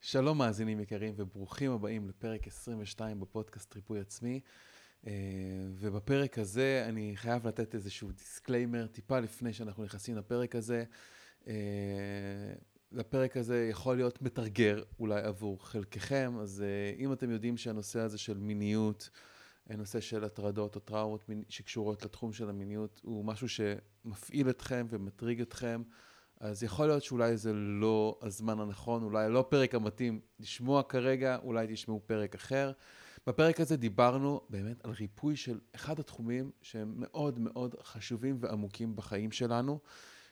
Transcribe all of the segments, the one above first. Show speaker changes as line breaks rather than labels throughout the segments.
שלום מאזינים יקרים וברוכים הבאים לפרק 22 בפודקאסט ריפוי עצמי. אה, ובפרק הזה אני חייב לתת איזשהו disclaimer טיפה לפני שאנחנו נכנסים לפרק הזה. אה, לפרק הזה יכול להיות מטרגר אולי עבור חלקכם, אז אה, אם אתם יודעים שהנושא הזה של מיניות, נושא של הטרדות או טראומות שקשורות לתחום של המיניות הוא משהו שמפעיל אתכם ומטריג אתכם, אז יכול להיות שאולי זה לא הזמן הנכון, אולי לא הפרק המתאים לשמוע כרגע, אולי תשמעו פרק אחר. בפרק הזה דיברנו באמת על ריפוי של אחד התחומים שהם מאוד מאוד חשובים ועמוקים בחיים שלנו,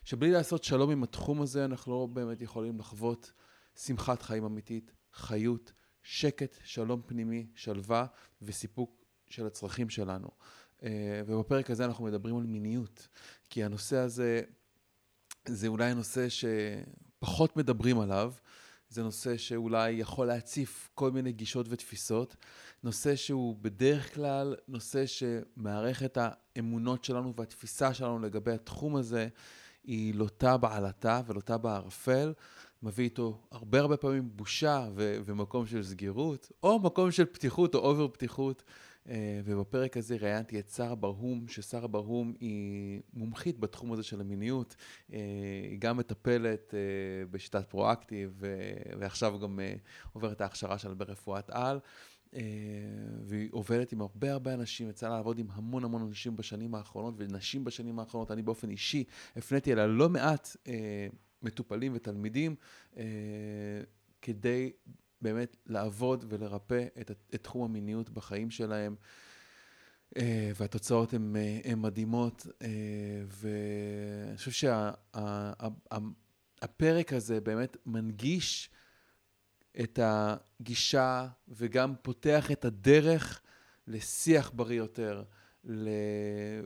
שבלי לעשות שלום עם התחום הזה, אנחנו לא באמת יכולים לחוות שמחת חיים אמיתית, חיות, שקט, שלום פנימי, שלווה וסיפוק של הצרכים שלנו. אה, ובפרק הזה אנחנו מדברים על מיניות, כי הנושא הזה זה אולי הנושא שפחות מדברים עליו, זה נושא שאולי יכול להציף כל מיני גישות ותפיסות, נושא שהוא בדרך כלל נושא שמערכת האמונות שלנו והתפיסה שלנו לגבי התחום הזה היא לוטה בעלטה ולוטה בערפל, מביא איתו הרבה הרבה פעמים בושה ו- ומקום של סגירות, או מקום של פתיחות או אובר פתיחות. אה, ובפרק הזה ראיינתי את שרה ברהום, ששרה ברהום היא מומחית בתחום הזה של המיניות, אה, היא גם מטפלת אה, בשיטת פרואקטיב, ועכשיו גם עוברת ההכשרה שלה ברפואת על. והיא עובדת עם הרבה הרבה אנשים, יצא לה לעבוד עם המון המון אנשים בשנים האחרונות, ונשים בשנים האחרונות, אני באופן אישי הפניתי אליה לא מעט מטופלים ותלמידים, כדי באמת לעבוד ולרפא את, את תחום המיניות בחיים שלהם. Uh, והתוצאות הן uh, מדהימות, uh, ואני חושב שהפרק שה, הזה באמת מנגיש את הגישה וגם פותח את הדרך לשיח בריא יותר.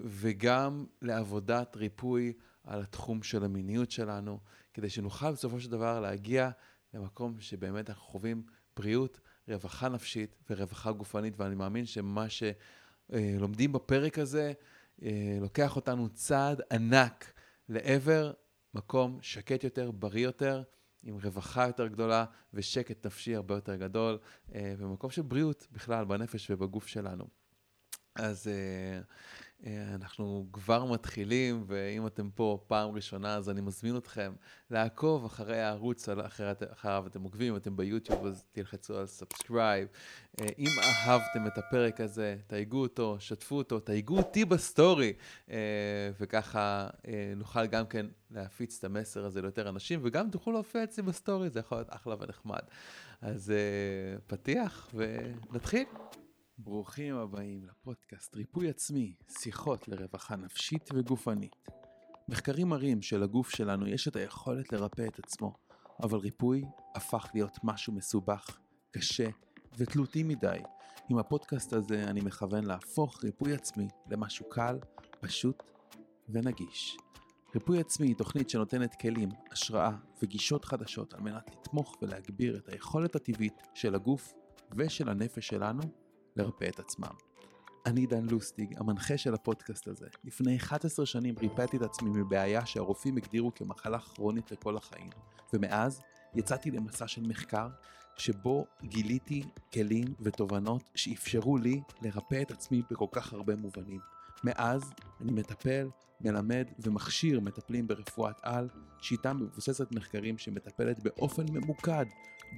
וגם לעבודת ריפוי על התחום של המיניות שלנו, כדי שנוכל בסופו של דבר להגיע למקום שבאמת אנחנו חווים בריאות, רווחה נפשית ורווחה גופנית, ואני מאמין שמה שלומדים בפרק הזה אה, לוקח אותנו צעד ענק לעבר מקום שקט יותר, בריא יותר, עם רווחה יותר גדולה ושקט נפשי הרבה יותר גדול, אה, ומקום של בריאות בכלל בנפש ובגוף שלנו. אז אה, אנחנו כבר מתחילים, ואם אתם פה פעם ראשונה, אז אני מזמין אתכם לעקוב אחרי הערוץ, אחרי, אחריו אתם עוקבים, אם אתם ביוטיוב, אז תלחצו על subscribe. אה, אם אהבתם את הפרק הזה, תייגו אותו, שתפו אותו, תייגו אותי בסטורי, וככה נוכל גם כן להפיץ את המסר הזה ליותר אנשים, וגם תוכלו להופיע אצלי בסטורי, זה יכול להיות אחלה ונחמד. אז פתיח, ונתחיל. ברוכים הבאים לפודקאסט ריפוי עצמי, שיחות לרווחה נפשית וגופנית. מחקרים מראים שלגוף שלנו יש את היכולת לרפא את עצמו, אבל ריפוי הפך להיות משהו מסובך, קשה ותלותי מדי. עם הפודקאסט הזה אני מכוון להפוך ריפוי עצמי למשהו קל, פשוט ונגיש. ריפוי עצמי היא תוכנית שנותנת כלים, השראה וגישות חדשות על מנת לתמוך ולהגביר את היכולת הטבעית של הגוף ושל הנפש שלנו לרפא את עצמם. אני דן לוסטיג, המנחה של הפודקאסט הזה. לפני 11 שנים ריפאתי את עצמי מבעיה שהרופאים הגדירו כמחלה כרונית לכל החיים, ומאז יצאתי למסע של מחקר שבו גיליתי כלים ותובנות שאפשרו לי לרפא את עצמי בכל כך הרבה מובנים. מאז אני מטפל, מלמד ומכשיר מטפלים ברפואת על, שיטה מבוססת מחקרים שמטפלת באופן ממוקד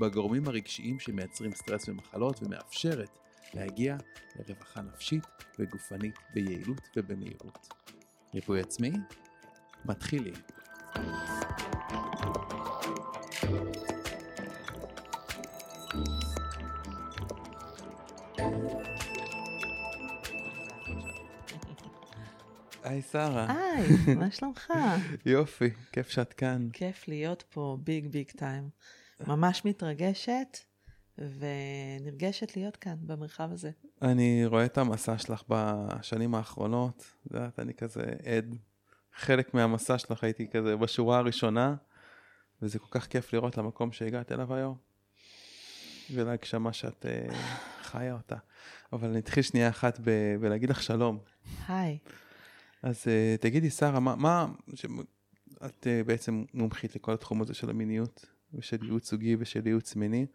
בגורמים הרגשיים שמייצרים סטרס ומחלות ומאפשרת להגיע לרווחה נפשית וגופנית ביעילות ובמהירות. ריפוי עצמי? מתחילים. היי שרה.
היי, מה שלומך?
יופי, כיף שאת כאן.
כיף להיות פה ביג ביג טיים. ממש מתרגשת. ונרגשת להיות כאן, במרחב הזה.
אני רואה את המסע שלך בשנים האחרונות, את יודעת, אני כזה עד. חלק מהמסע שלך הייתי כזה בשורה הראשונה, וזה כל כך כיף לראות למקום שהגעת אליו היום, ולהגשמה שאת uh, חיה אותה. אבל אני אתחיל שנייה אחת ב- בלהגיד לך שלום.
היי.
אז uh, תגידי, שרה, מה, מה ש... את uh, בעצם מומחית לכל התחום הזה של המיניות, ושל ייעוץ זוגי ושל ייעוץ מיני.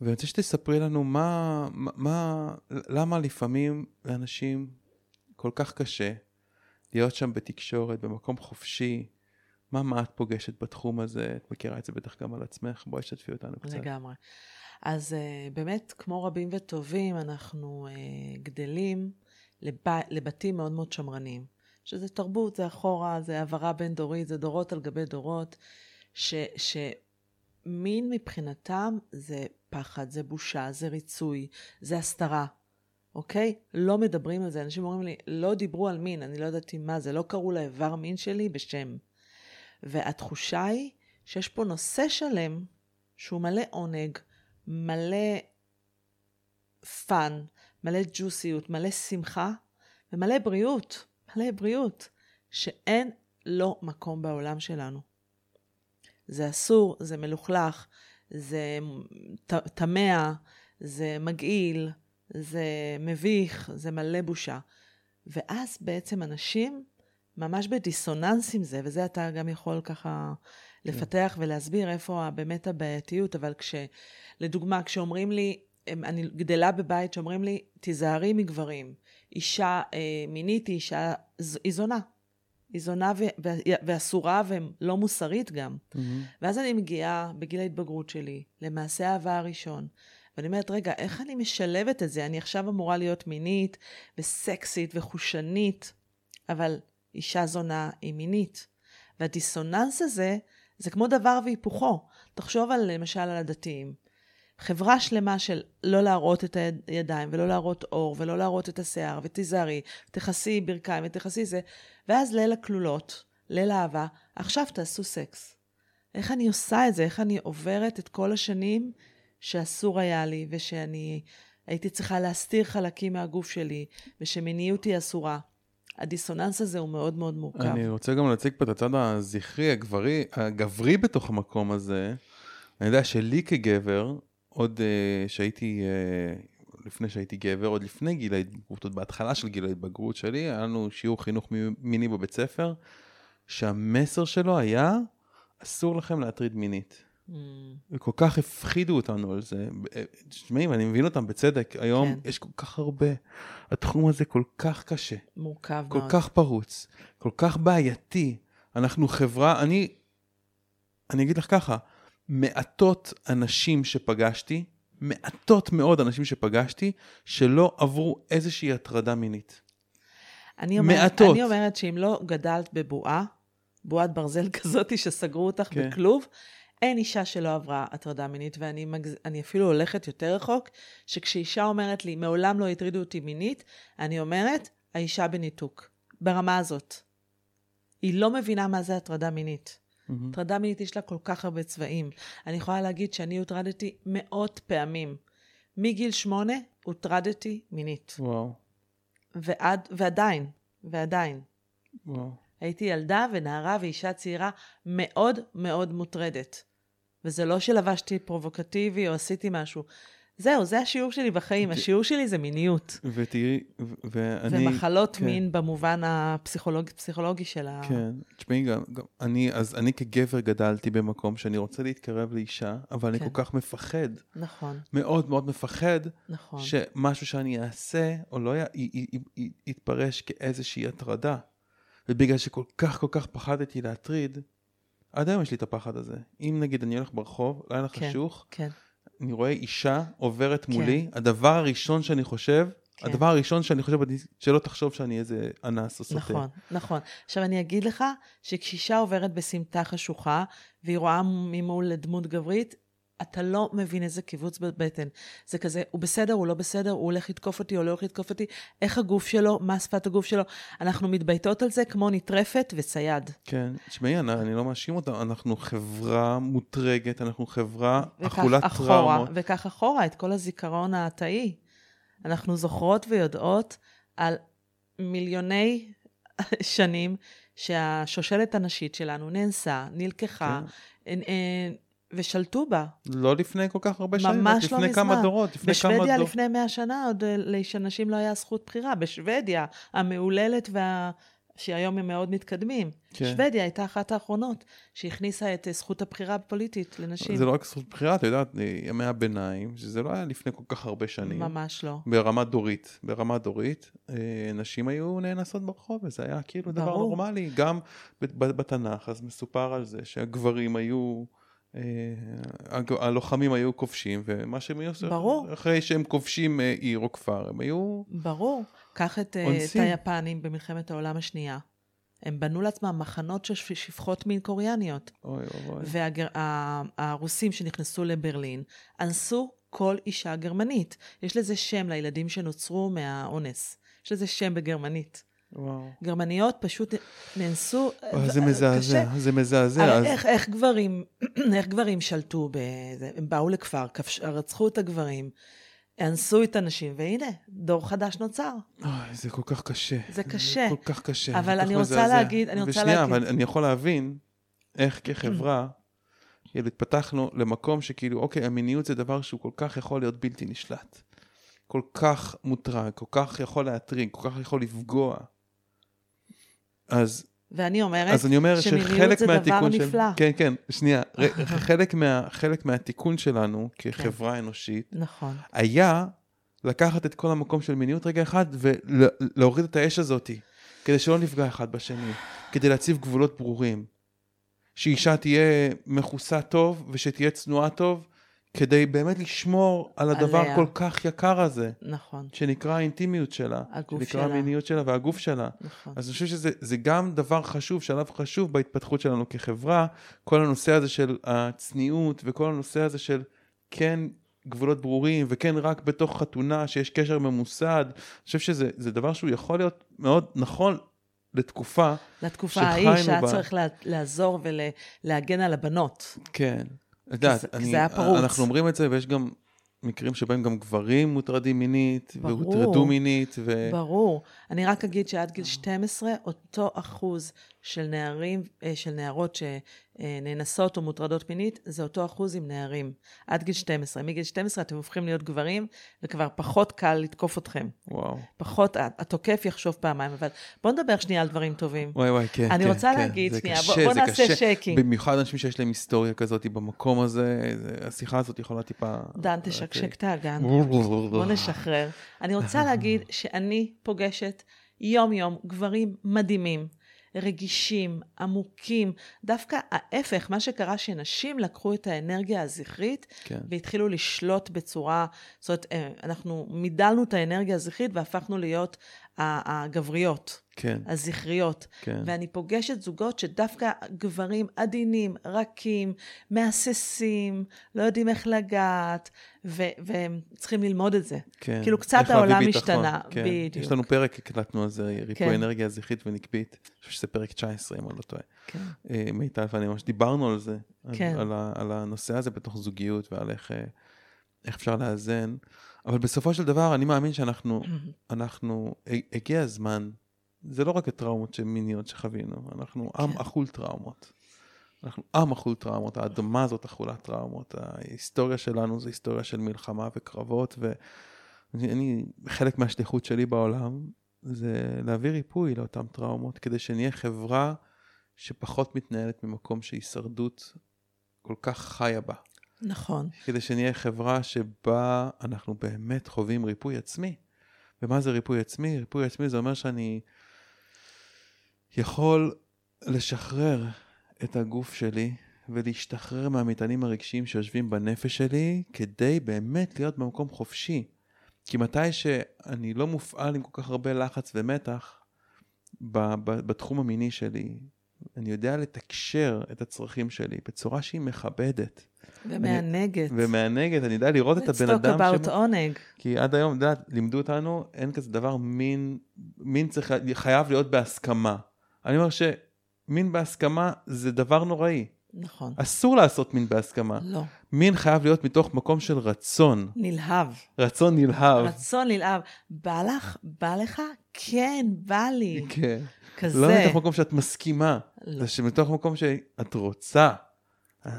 ואני רוצה שתספרי לנו מה, מה, למה לפעמים לאנשים כל כך קשה להיות שם בתקשורת, במקום חופשי. מה, מה את פוגשת בתחום הזה? את מכירה את זה בטח גם על עצמך, בואי שתפי אותנו קצת.
לגמרי. אז uh, באמת, כמו רבים וטובים, אנחנו uh, גדלים לב... לבתים מאוד מאוד שמרניים. שזה תרבות, זה אחורה, זה העברה בין-דורית, זה דורות על גבי דורות, ש, שמין מבחינתם זה פחד, זה בושה, זה ריצוי, זה הסתרה, אוקיי? לא מדברים על זה. אנשים אומרים לי, לא דיברו על מין, אני לא ידעתי מה זה, לא קראו לאיבר מין שלי בשם. והתחושה היא שיש פה נושא שלם שהוא מלא עונג, מלא fun, מלא ג'וסיות, מלא שמחה ומלא בריאות. מלא בריאות, שאין לו מקום בעולם שלנו. זה אסור, זה מלוכלך, זה טמא, זה מגעיל, זה מביך, זה מלא בושה. ואז בעצם אנשים ממש בדיסוננס עם זה, וזה אתה גם יכול ככה לפתח ולהסביר איפה באמת הבעייתיות, אבל כש... לדוגמה, כשאומרים לי, אני גדלה בבית שאומרים לי, תיזהרי מגברים. אישה אה, מינית היא אישה, היא זונה. היא זונה ו- ו- ואסורה ולא מוסרית גם. Mm-hmm. ואז אני מגיעה בגיל ההתבגרות שלי למעשה האהבה הראשון. ואני אומרת, רגע, איך אני משלבת את זה? אני עכשיו אמורה להיות מינית וסקסית וחושנית, אבל אישה זונה היא מינית. והדיסוננס הזה, זה כמו דבר והיפוכו. תחשוב על, למשל על הדתיים. חברה שלמה של לא להראות את הידיים, ולא להראות אור, ולא להראות את השיער, ותיזהרי, תכסי ברכיים, ותכסי זה, ואז ליל הכלולות, ליל אהבה, עכשיו תעשו סקס. איך אני עושה את זה? איך אני עוברת את כל השנים שאסור היה לי, ושאני הייתי צריכה להסתיר חלקים מהגוף שלי, ושמיניות היא אסורה. הדיסוננס הזה הוא מאוד מאוד מורכב.
אני רוצה גם להציג פה את הצד הזכרי, הגברי, הגברי בתוך המקום הזה. אני יודע שלי כגבר, עוד uh, שהייתי, uh, לפני שהייתי גבר, עוד לפני גיל ההתבגרות, עוד בהתחלה של גיל ההתבגרות שלי, היה לנו שיעור חינוך מיני בבית ספר, שהמסר שלו היה, אסור לכם להטריד מינית. Mm. וכל כך הפחידו אותנו על זה. אה, תשמעים, אני מבין אותם בצדק, היום כן. יש כל כך הרבה. התחום הזה כל כך קשה.
מורכב
כל מאוד. כל כך פרוץ, כל כך בעייתי. אנחנו חברה, אני, אני אגיד לך ככה, מעטות אנשים שפגשתי, מעטות מאוד אנשים שפגשתי, שלא עברו איזושהי הטרדה מינית.
אני אומרת, מעטות. אני אומרת שאם לא גדלת בבועה, בועת ברזל כזאת שסגרו אותך כן. בכלוב, אין אישה שלא עברה הטרדה מינית, ואני מגז... אפילו הולכת יותר רחוק, שכשאישה אומרת לי, מעולם לא הטרידו אותי מינית, אני אומרת, האישה בניתוק. ברמה הזאת. היא לא מבינה מה זה הטרדה מינית. הטרדה mm-hmm. מינית יש לה כל כך הרבה צבעים. אני יכולה להגיד שאני הוטרדתי מאות פעמים. מגיל שמונה הוטרדתי מינית.
וואו.
ועד, ועדיין, ועדיין.
וואו.
הייתי ילדה ונערה ואישה צעירה מאוד מאוד מוטרדת. וזה לא שלבשתי פרובוקטיבי או עשיתי משהו. זהו, זה השיעור שלי בחיים. ת... השיעור שלי זה מיניות.
ותראי, ואני...
ומחלות כן. מין במובן הפסיכולוגי של ה...
כן, תשמעי גם, גם אני, אז אני כגבר גדלתי במקום שאני רוצה להתקרב לאישה, אבל כן. אני כל כך מפחד.
נכון.
מאוד מאוד מפחד.
נכון.
שמשהו שאני אעשה, או לא יתפרש כאיזושהי הטרדה. ובגלל שכל כך כל כך פחדתי להטריד, עד היום יש לי את הפחד הזה. אם נגיד אני הולך ברחוב, לילה כן, חשוך,
כן.
אני רואה אישה עוברת כן. מולי, הדבר הראשון שאני חושב, כן. הדבר הראשון שאני חושב, שלא תחשוב שאני איזה אנס או סוטה.
נכון, נכון. עכשיו אני אגיד לך, שכשאישה עוברת בסמטה חשוכה, והיא רואה ממול דמות גברית, אתה לא מבין איזה קיבוץ בבטן. זה כזה, הוא בסדר, הוא לא בסדר, הוא הולך לתקוף אותי, הוא לא הולך לתקוף אותי, איך הגוף שלו, מה שפת הגוף שלו. אנחנו מתבייתות על זה כמו נטרפת וצייד.
כן, תשמעי, אני, אני לא מאשים אותה, אנחנו חברה מוטרגת, אנחנו חברה אכולת טראומות.
וכך אחורה, את כל הזיכרון התאי. אנחנו זוכרות ויודעות על מיליוני שנים שהשושלת הנשית שלנו נאנסה, נלקחה, כן. ושלטו בה.
לא לפני כל כך הרבה שנים, ממש לא מזמן. לפני כמה דורות,
לפני כמה דורות. בשוודיה לפני מאה שנה עוד אה, לאנשים לא היה זכות בחירה. בשוודיה המהוללת וה... שהיום הם מאוד מתקדמים.
כן.
שוודיה הייתה אחת האחרונות שהכניסה את אה, זכות הבחירה הפוליטית לנשים.
זה לא רק זכות בחירה, את יודעת, ימי הביניים, שזה לא היה לפני כל כך הרבה שנים.
ממש לא.
ברמה דורית, ברמה דורית, אה, נשים היו נאנסות ברחוב, וזה היה כאילו דבר
ברור.
נורמלי. גם בתנ"ך, אז מסופר על זה שהגברים היו, אה, הלוחמים היו כובשים, ומה שהם היו עושים,
ברור.
אחרי שהם כובשים אה, עיר או כפר, הם היו...
ברור. קח את, אה, את
אונסים.
היפנים במלחמת העולם השנייה. הם בנו לעצמם מחנות של שפ- שפחות מין קוריאניות.
אוי אוי.
והרוסים שנכנסו לברלין אנסו כל אישה גרמנית. יש לזה שם לילדים שנוצרו מהאונס. יש לזה שם בגרמנית.
וואו.
גרמניות פשוט נאנסו.
אוי, זה מזעזע,
קשה.
זה מזעזע. אז-
איך, איך גברים, איך גברים שלטו בזה? הם באו לכפר, כבש, רצחו את הגברים, אנסו את הנשים, והנה, דור חדש נוצר.
אוי, זה כל כך קשה.
זה קשה.
כל כך קשה.
אבל אני רוצה
מזעזע.
להגיד- אני רוצה
ושנייה,
להגיד-
אבל אני יכול להבין איך כחברה, כאילו התפתחנו למקום שכאילו, אוקיי, המיניות זה דבר שהוא כל כך יכול להיות בלתי נשלט. כל כך מוטרג, כל כך יכול להטריג, כל כך יכול לפגוע. אז,
ואני אומרת,
אז אני אומר
שמיניות
שחלק
זה דבר
מהתיקון של...
נפלא.
כן, כן, שנייה. חלק, מה, חלק מהתיקון שלנו כחברה אנושית
נכון,
היה לקחת את כל המקום של מיניות רגע אחד ולהוריד את האש הזאתי, כדי שלא נפגע אחד בשני, כדי להציב גבולות ברורים. שאישה תהיה מכוסה טוב ושתהיה צנועה טוב, כדי באמת לשמור על הדבר
עליה.
כל כך יקר הזה,
נכון,
שנקרא האינטימיות שלה,
הגוף
שנקרא
שלה.
המיניות שלה והגוף שלה.
נכון.
אז אני חושב שזה זה גם דבר חשוב, שלב חשוב בהתפתחות שלנו כחברה, כל הנושא הזה של הצניעות וכל הנושא הזה של כן גבולות ברורים וכן רק בתוך חתונה שיש קשר ממוסד. אני חושב שזה זה דבר שהוא יכול להיות מאוד נכון לתקופה,
לתקופה ההיא שהיה. צריך לעזור ולהגן על הבנות.
כן. את יודעת,
זה-
אני,
זה היה פרוץ.
אנחנו אומרים את זה ויש גם מקרים שבהם גם גברים מוטרדים מינית,
ברור.
והוטרדו מינית, ו...
ברור. אני רק אגיד שעד גיל 12, אותו אחוז של נערים, אה, של נערות שנאנסות או מוטרדות מינית, זה אותו אחוז עם נערים. עד גיל 12. מגיל 12 אתם הופכים להיות גברים, וכבר פחות קל לתקוף אתכם.
וואו.
פחות, התוקף יחשוב פעמיים, אבל בואו נדבר שנייה על דברים טובים.
וואי וואי, כן,
אני
כן,
רוצה
כן.
להגיד, שנייה,
קשה,
בוא- נעשה
קשה.
שייקינג.
במיוחד אנשים שיש להם היסטוריה כזאת במקום הזה, זה- השיחה הזאת יכולה טיפה...
דן,
אוקיי.
תשקשק את האגן. בוא נשחרר. אני רוצה להגיד שאני פוגשת יום-יום גברים מדהימים, רגישים, עמוקים. דווקא ההפך, מה שקרה שנשים לקחו את האנרגיה הזכרית
כן.
והתחילו לשלוט בצורה, זאת אומרת, אה, אנחנו מידלנו את האנרגיה הזכרית והפכנו להיות הגבריות,
כן,
הזכריות.
כן.
ואני פוגשת זוגות שדווקא גברים עדינים, רכים, מהססים, לא יודעים איך לגעת, ו- והם צריכים ללמוד את זה.
כן.
כאילו, קצת העולם השתנה,
כן.
בדיוק.
יש לנו פרק, הקלטנו על זה, ריפוי
כן.
אנרגיה זכרית ונקבית. אני חושב שזה פרק 19, אם אני לא טועה.
כן.
אה, מיטל ואני ממש דיברנו על זה, על-
כן.
על, ה- על הנושא הזה בתוך זוגיות ועל איך, אה, איך אפשר לאזן. אבל בסופו של דבר, אני מאמין שאנחנו, אנחנו, הגיע הזמן, זה לא רק הטראומות מיניות שחווינו, אנחנו עם
כן.
אכול טראומות. אנחנו עם אכול טראומות, האדמה הזאת אכולה טראומות, ההיסטוריה שלנו זה היסטוריה של מלחמה וקרבות, ואני, אני, חלק מהשליחות שלי בעולם זה להביא ריפוי לאותן טראומות, כדי שנהיה חברה שפחות מתנהלת ממקום שהישרדות כל כך חיה בה.
נכון.
כדי שנהיה חברה שבה אנחנו באמת חווים ריפוי עצמי. ומה זה ריפוי עצמי? ריפוי עצמי זה אומר שאני יכול לשחרר את הגוף שלי ולהשתחרר מהמטענים הרגשיים שיושבים בנפש שלי כדי באמת להיות במקום חופשי. כי מתי שאני לא מופעל עם כל כך הרבה לחץ ומתח בתחום המיני שלי, אני יודע לתקשר את הצרכים שלי בצורה שהיא מכבדת.
ומהנגד.
ומהנגד, אני יודע לראות את
Let's
הבן
talk
אדם
about
ש...
עונג.
כי עד היום, את יודעת, לימדו אותנו, אין כזה דבר מין, מין צריך, חייב להיות בהסכמה. אני אומר שמין בהסכמה זה דבר נוראי.
נכון.
אסור לעשות מין בהסכמה.
לא.
מין חייב להיות מתוך מקום של רצון.
נלהב.
רצון נלהב.
רצון נלהב. בא לך? בא לך? כן, בא לי.
כן.
כזה.
לא מתוך מקום שאת מסכימה.
לא.
זה שמתוך מקום שאת רוצה.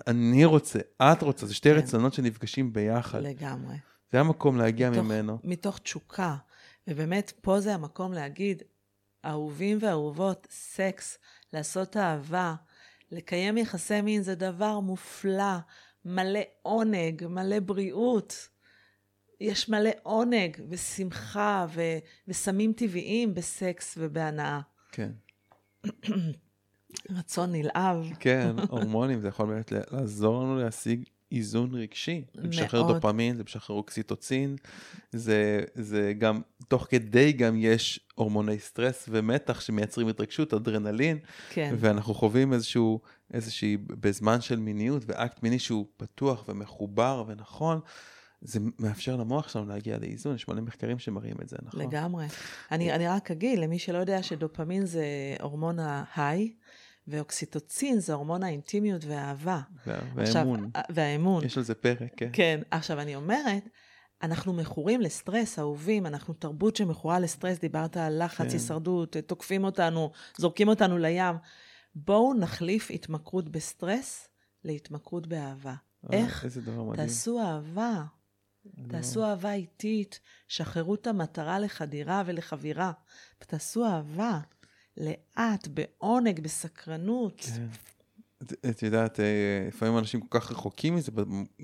אני רוצה, את רוצה, זה שתי
כן.
רצונות שנפגשים ביחד.
לגמרי.
זה המקום להגיע
מתוך-
ממנו.
מתוך תשוקה. ובאמת, פה זה המקום להגיד, אהובים ואהובות, סקס, לעשות אהבה, לקיים יחסי מין זה דבר מופלא, מלא עונג, מלא בריאות. יש מלא עונג ושמחה ו- וסמים טבעיים בסקס ובהנאה.
כן.
רצון נלהב.
כן, הורמונים, זה יכול באמת לעזור לנו להשיג איזון רגשי. זה משחרר
מאוד.
דופמין, זה משחרר אוקסיטוצין, זה, זה גם, תוך כדי גם יש הורמוני סטרס ומתח שמייצרים התרגשות, אדרנלין,
כן.
ואנחנו חווים איזשהו, איזושהי, בזמן של מיניות ואקט מיני שהוא פתוח ומחובר ונכון, זה מאפשר למוח שלנו להגיע לאיזון, יש מלא מחקרים שמראים את זה, נכון?
לגמרי. אני, אני רק אגיד, למי שלא יודע שדופמין זה הורמון ההיי, ואוקסיטוצין זה הורמון האינטימיות והאהבה.
וה-
עכשיו,
והאמון,
והאמון.
יש על זה פרק, כן.
כן. עכשיו, אני אומרת, אנחנו מכורים לסטרס, אהובים, אנחנו תרבות שמכורה לסטרס, דיברת על לחץ,
כן.
הישרדות, תוקפים אותנו, זורקים אותנו לים. בואו נחליף התמכרות בסטרס להתמכרות באהבה.
אה,
איך?
איזה דבר מדהים.
תעשו אהבה.
לא.
תעשו אהבה איטית, שחררו את המטרה לחדירה ולחבירה, ותעשו אהבה, לאט, בעונג, בסקרנות.
כן. את- את יודעת, אה, לפעמים אנשים כל כך רחוקים מזה,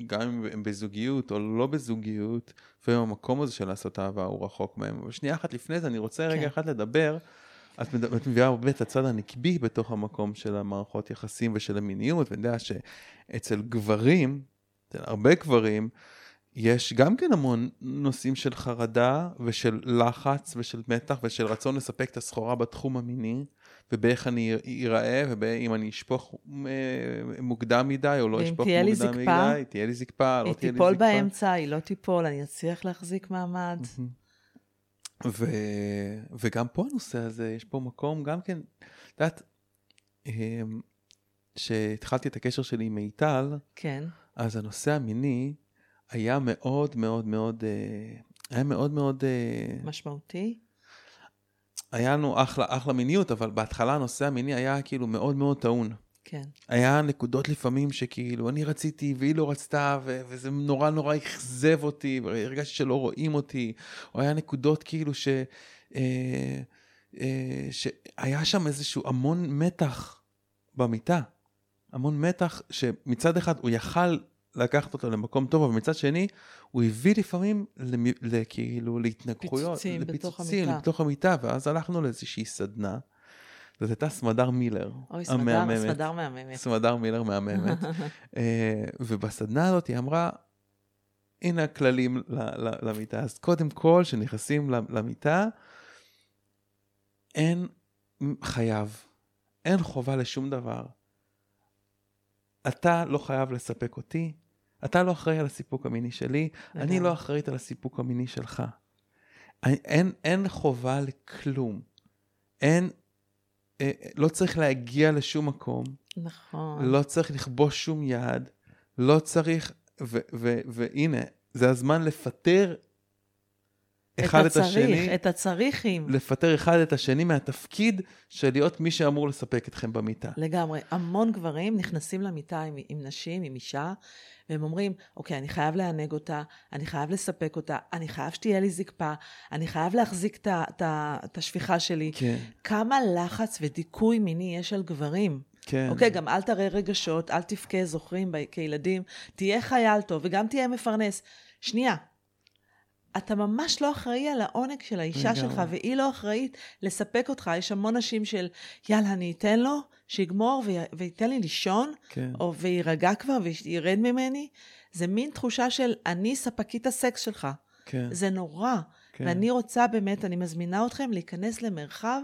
גם אם הם בזוגיות או לא בזוגיות, לפעמים המקום הזה של לעשות אהבה הוא רחוק מהם. אבל שנייה אחת לפני זה, אני רוצה רגע
כן.
אחד לדבר. את, מד- את מביאה הרבה את הצד הנקבי בתוך המקום של המערכות יחסים ושל המיניות, ואני יודע שאצל גברים, אצל הרבה גברים, יש גם כן המון נושאים של חרדה ושל לחץ ושל מתח ושל רצון לספק את הסחורה בתחום המיני ובאיך אני איראה ואם אני אשפוך אה, מוקדם מדי או לא אשפוך מוקדם
זקפה,
מדי, תהיה לי זקפה, לא תהיה לי
תיפול
זקפה.
באמצע, היא לא תיפול, אני אצליח להחזיק מעמד.
ו... וגם פה הנושא הזה, יש פה מקום גם כן, את יודעת, אמ, כשהתחלתי את הקשר שלי עם מיטל,
כן,
אז הנושא המיני היה מאוד מאוד מאוד, אה, היה מאוד מאוד, אה,
משמעותי.
היה לנו אחלה, אחלה מיניות, אבל בהתחלה הנושא המיני היה כאילו מאוד מאוד טעון.
כן,
היה נקודות לפעמים שכאילו אני רציתי והיא לא רצתה ו- וזה נורא נורא אכזב אותי והרגשתי שלא רואים אותי או היה נקודות כאילו ש... אה, אה, שהיה שם איזשהו המון מתח במיטה המון מתח שמצד אחד הוא יכל לקחת אותו למקום טוב אבל מצד שני הוא הביא לפעמים למ... לכאילו להתנגחויות
פיצוצים בתוך
לפיצוצים
המיטה.
בתוך המיטה ואז הלכנו לאיזושהי סדנה. זאת הייתה סמדר מילר,
אוי, סמדר,
המהממת.
סמדר מהממת.
סמדר מילר מהממת. אה, ובסדנה הזאת היא אמרה, הנה הכללים למיטה. אז קודם כל, כשנכנסים למיטה, אין חייב, אין חובה לשום דבר. אתה לא חייב לספק אותי, אתה לא אחראי על הסיפוק המיני שלי, אני. לא אחראית על הסיפוק המיני שלך. אין, אין, אין חובה לכלום. אין, אה, לא צריך להגיע לשום מקום.
נכון.
לא צריך לכבוש שום יעד, לא צריך, ו- ו- והנה, זה הזמן לפטר אחד את,
הצריך,
השני,
את הצריכים.
לפטר אחד את השני מהתפקיד של להיות מי שאמור לספק אתכם במיטה.
לגמרי. המון גברים נכנסים למיטה עם, עם נשים, עם אישה, והם אומרים, אוקיי, אני חייב לענג אותה, אני חייב לספק אותה, אני חייב שתהיה לי זקפה, אני חייב להחזיק את את את השפיכה שלי.
כן,
כמה לחץ ודיכוי מיני יש על גברים.
כן.
אוקיי, גם אל תראה רגשות, אל תבכה, זוכרים, כילדים, תהיה חייל טוב וגם תהיה מפרנס. שנייה, אתה ממש לא אחראי על העונג של האישה
לגמרי.
שלך, והיא לא אחראית לספק אותך. יש המון נשים של, יאללה, אני אתן לו, שיגמור וי- וייתן לי לישון,
כן.
או ויירגע כבר וירד ממני. זה מין תחושה של, אני ספקית הסקס שלך.
כן,
זה נורא.
כן.
ואני רוצה באמת, אני מזמינה אתכם להיכנס למרחב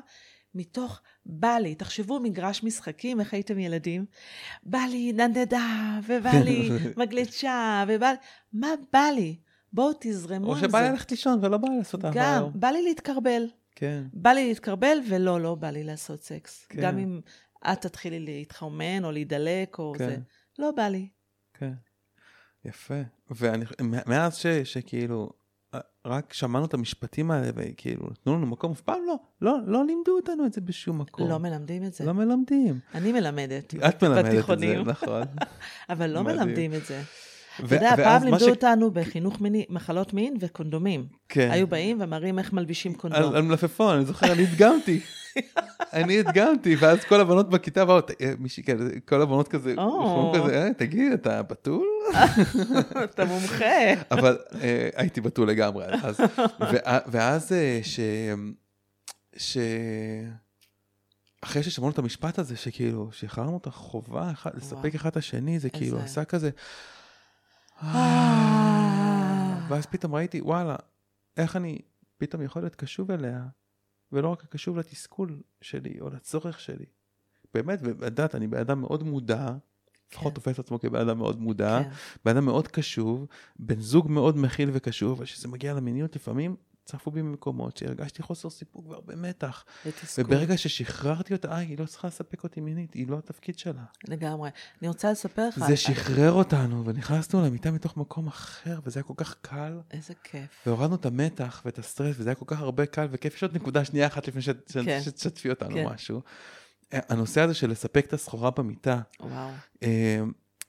מתוך בא לי. תחשבו מגרש משחקים, איך הייתם ילדים? בא לי נדנדה, ובא לי מגלשה, ובא לי... מה בא לי? בואו תזרמו
או
עם
שבא לי
זה.
ללכת לישון ולא בא לי לעשות אהבה
גם,
היום.
בא לי להתקרבל.
כן,
בא לי להתקרבל, ולא, לא בא לי לעשות סקס.
כן.
גם אם את תתחילי להתחרמן או להידלק או
כן.
זה. לא בא לי.
כן. יפה. ואני, מאז ש, שכאילו, רק שמענו את המשפטים האלה, וכאילו, נתנו לנו מקום, אף פעם לא, לא, לא לימדו אותנו את זה בשום מקום.
לא מלמדים את זה.
לא מלמדים.
אני מלמדת.
את מלמדת את זה. נכון.
אבל לא
מדהים.
מלמדים את זה. אתה יודע, פעם לימדו
ש-
אותנו בחינוך מיני, מחלות מין וקונדומים.
כן.
היו באים ומראים איך מלבישים
על,
קונדום.
על מלפפון, אני זוכר, אני הדגמתי. אני הדגמתי, ואז כל הבנות בכיתה באו, אה, מישהי כזה, כל הבנות כזה,
או.
כזה, "אה, תגיד, אתה בתול?
אתה מומחה.
אבל אה, הייתי בתול לגמרי אז. ואז ש... ש... אחרי ששמענו את המשפט הזה, שכאילו, שחררנו את החובה לספק. אחד את השני, זה כאילו עשה כזה...
אה.
ואז פתאום ראיתי, וואלה, איך אני פתאום יכול להיות קשוב אליה, ולא רק קשוב לתסכול שלי, או לצורך שלי. באמת, ואת יודעת, אני בן אדם מאוד מודע, לפחות
כן.
תופס עצמו כבן אדם מאוד מודע,
כן.
בן אדם מאוד קשוב, בן זוג מאוד מכיל וקשוב, אבל כשזה מגיע למיניות לפעמים צפו בי ממקומות שהרגשתי חוסר סיפוק והרבה מתח.
ותסכול.
וברגע ששחררתי אותה, אה, היא לא צריכה לספק אותי מינית, היא לא התפקיד שלה.
לגמרי. אני רוצה לספר לך...
זה שחרר אותנו, ונכנסנו למיטה מתוך מקום אחר, וזה היה כל כך קל.
איזה כיף.
והורדנו את המתח ואת הסטרס, וזה היה כל כך הרבה קל וכיף. יש עוד נקודה שנייה אחת לפני
כן.
שתשתפי אותנו
כן.
משהו. אה, הנושא הזה של לספק את הסחורה במיטה,
וואו.
אה,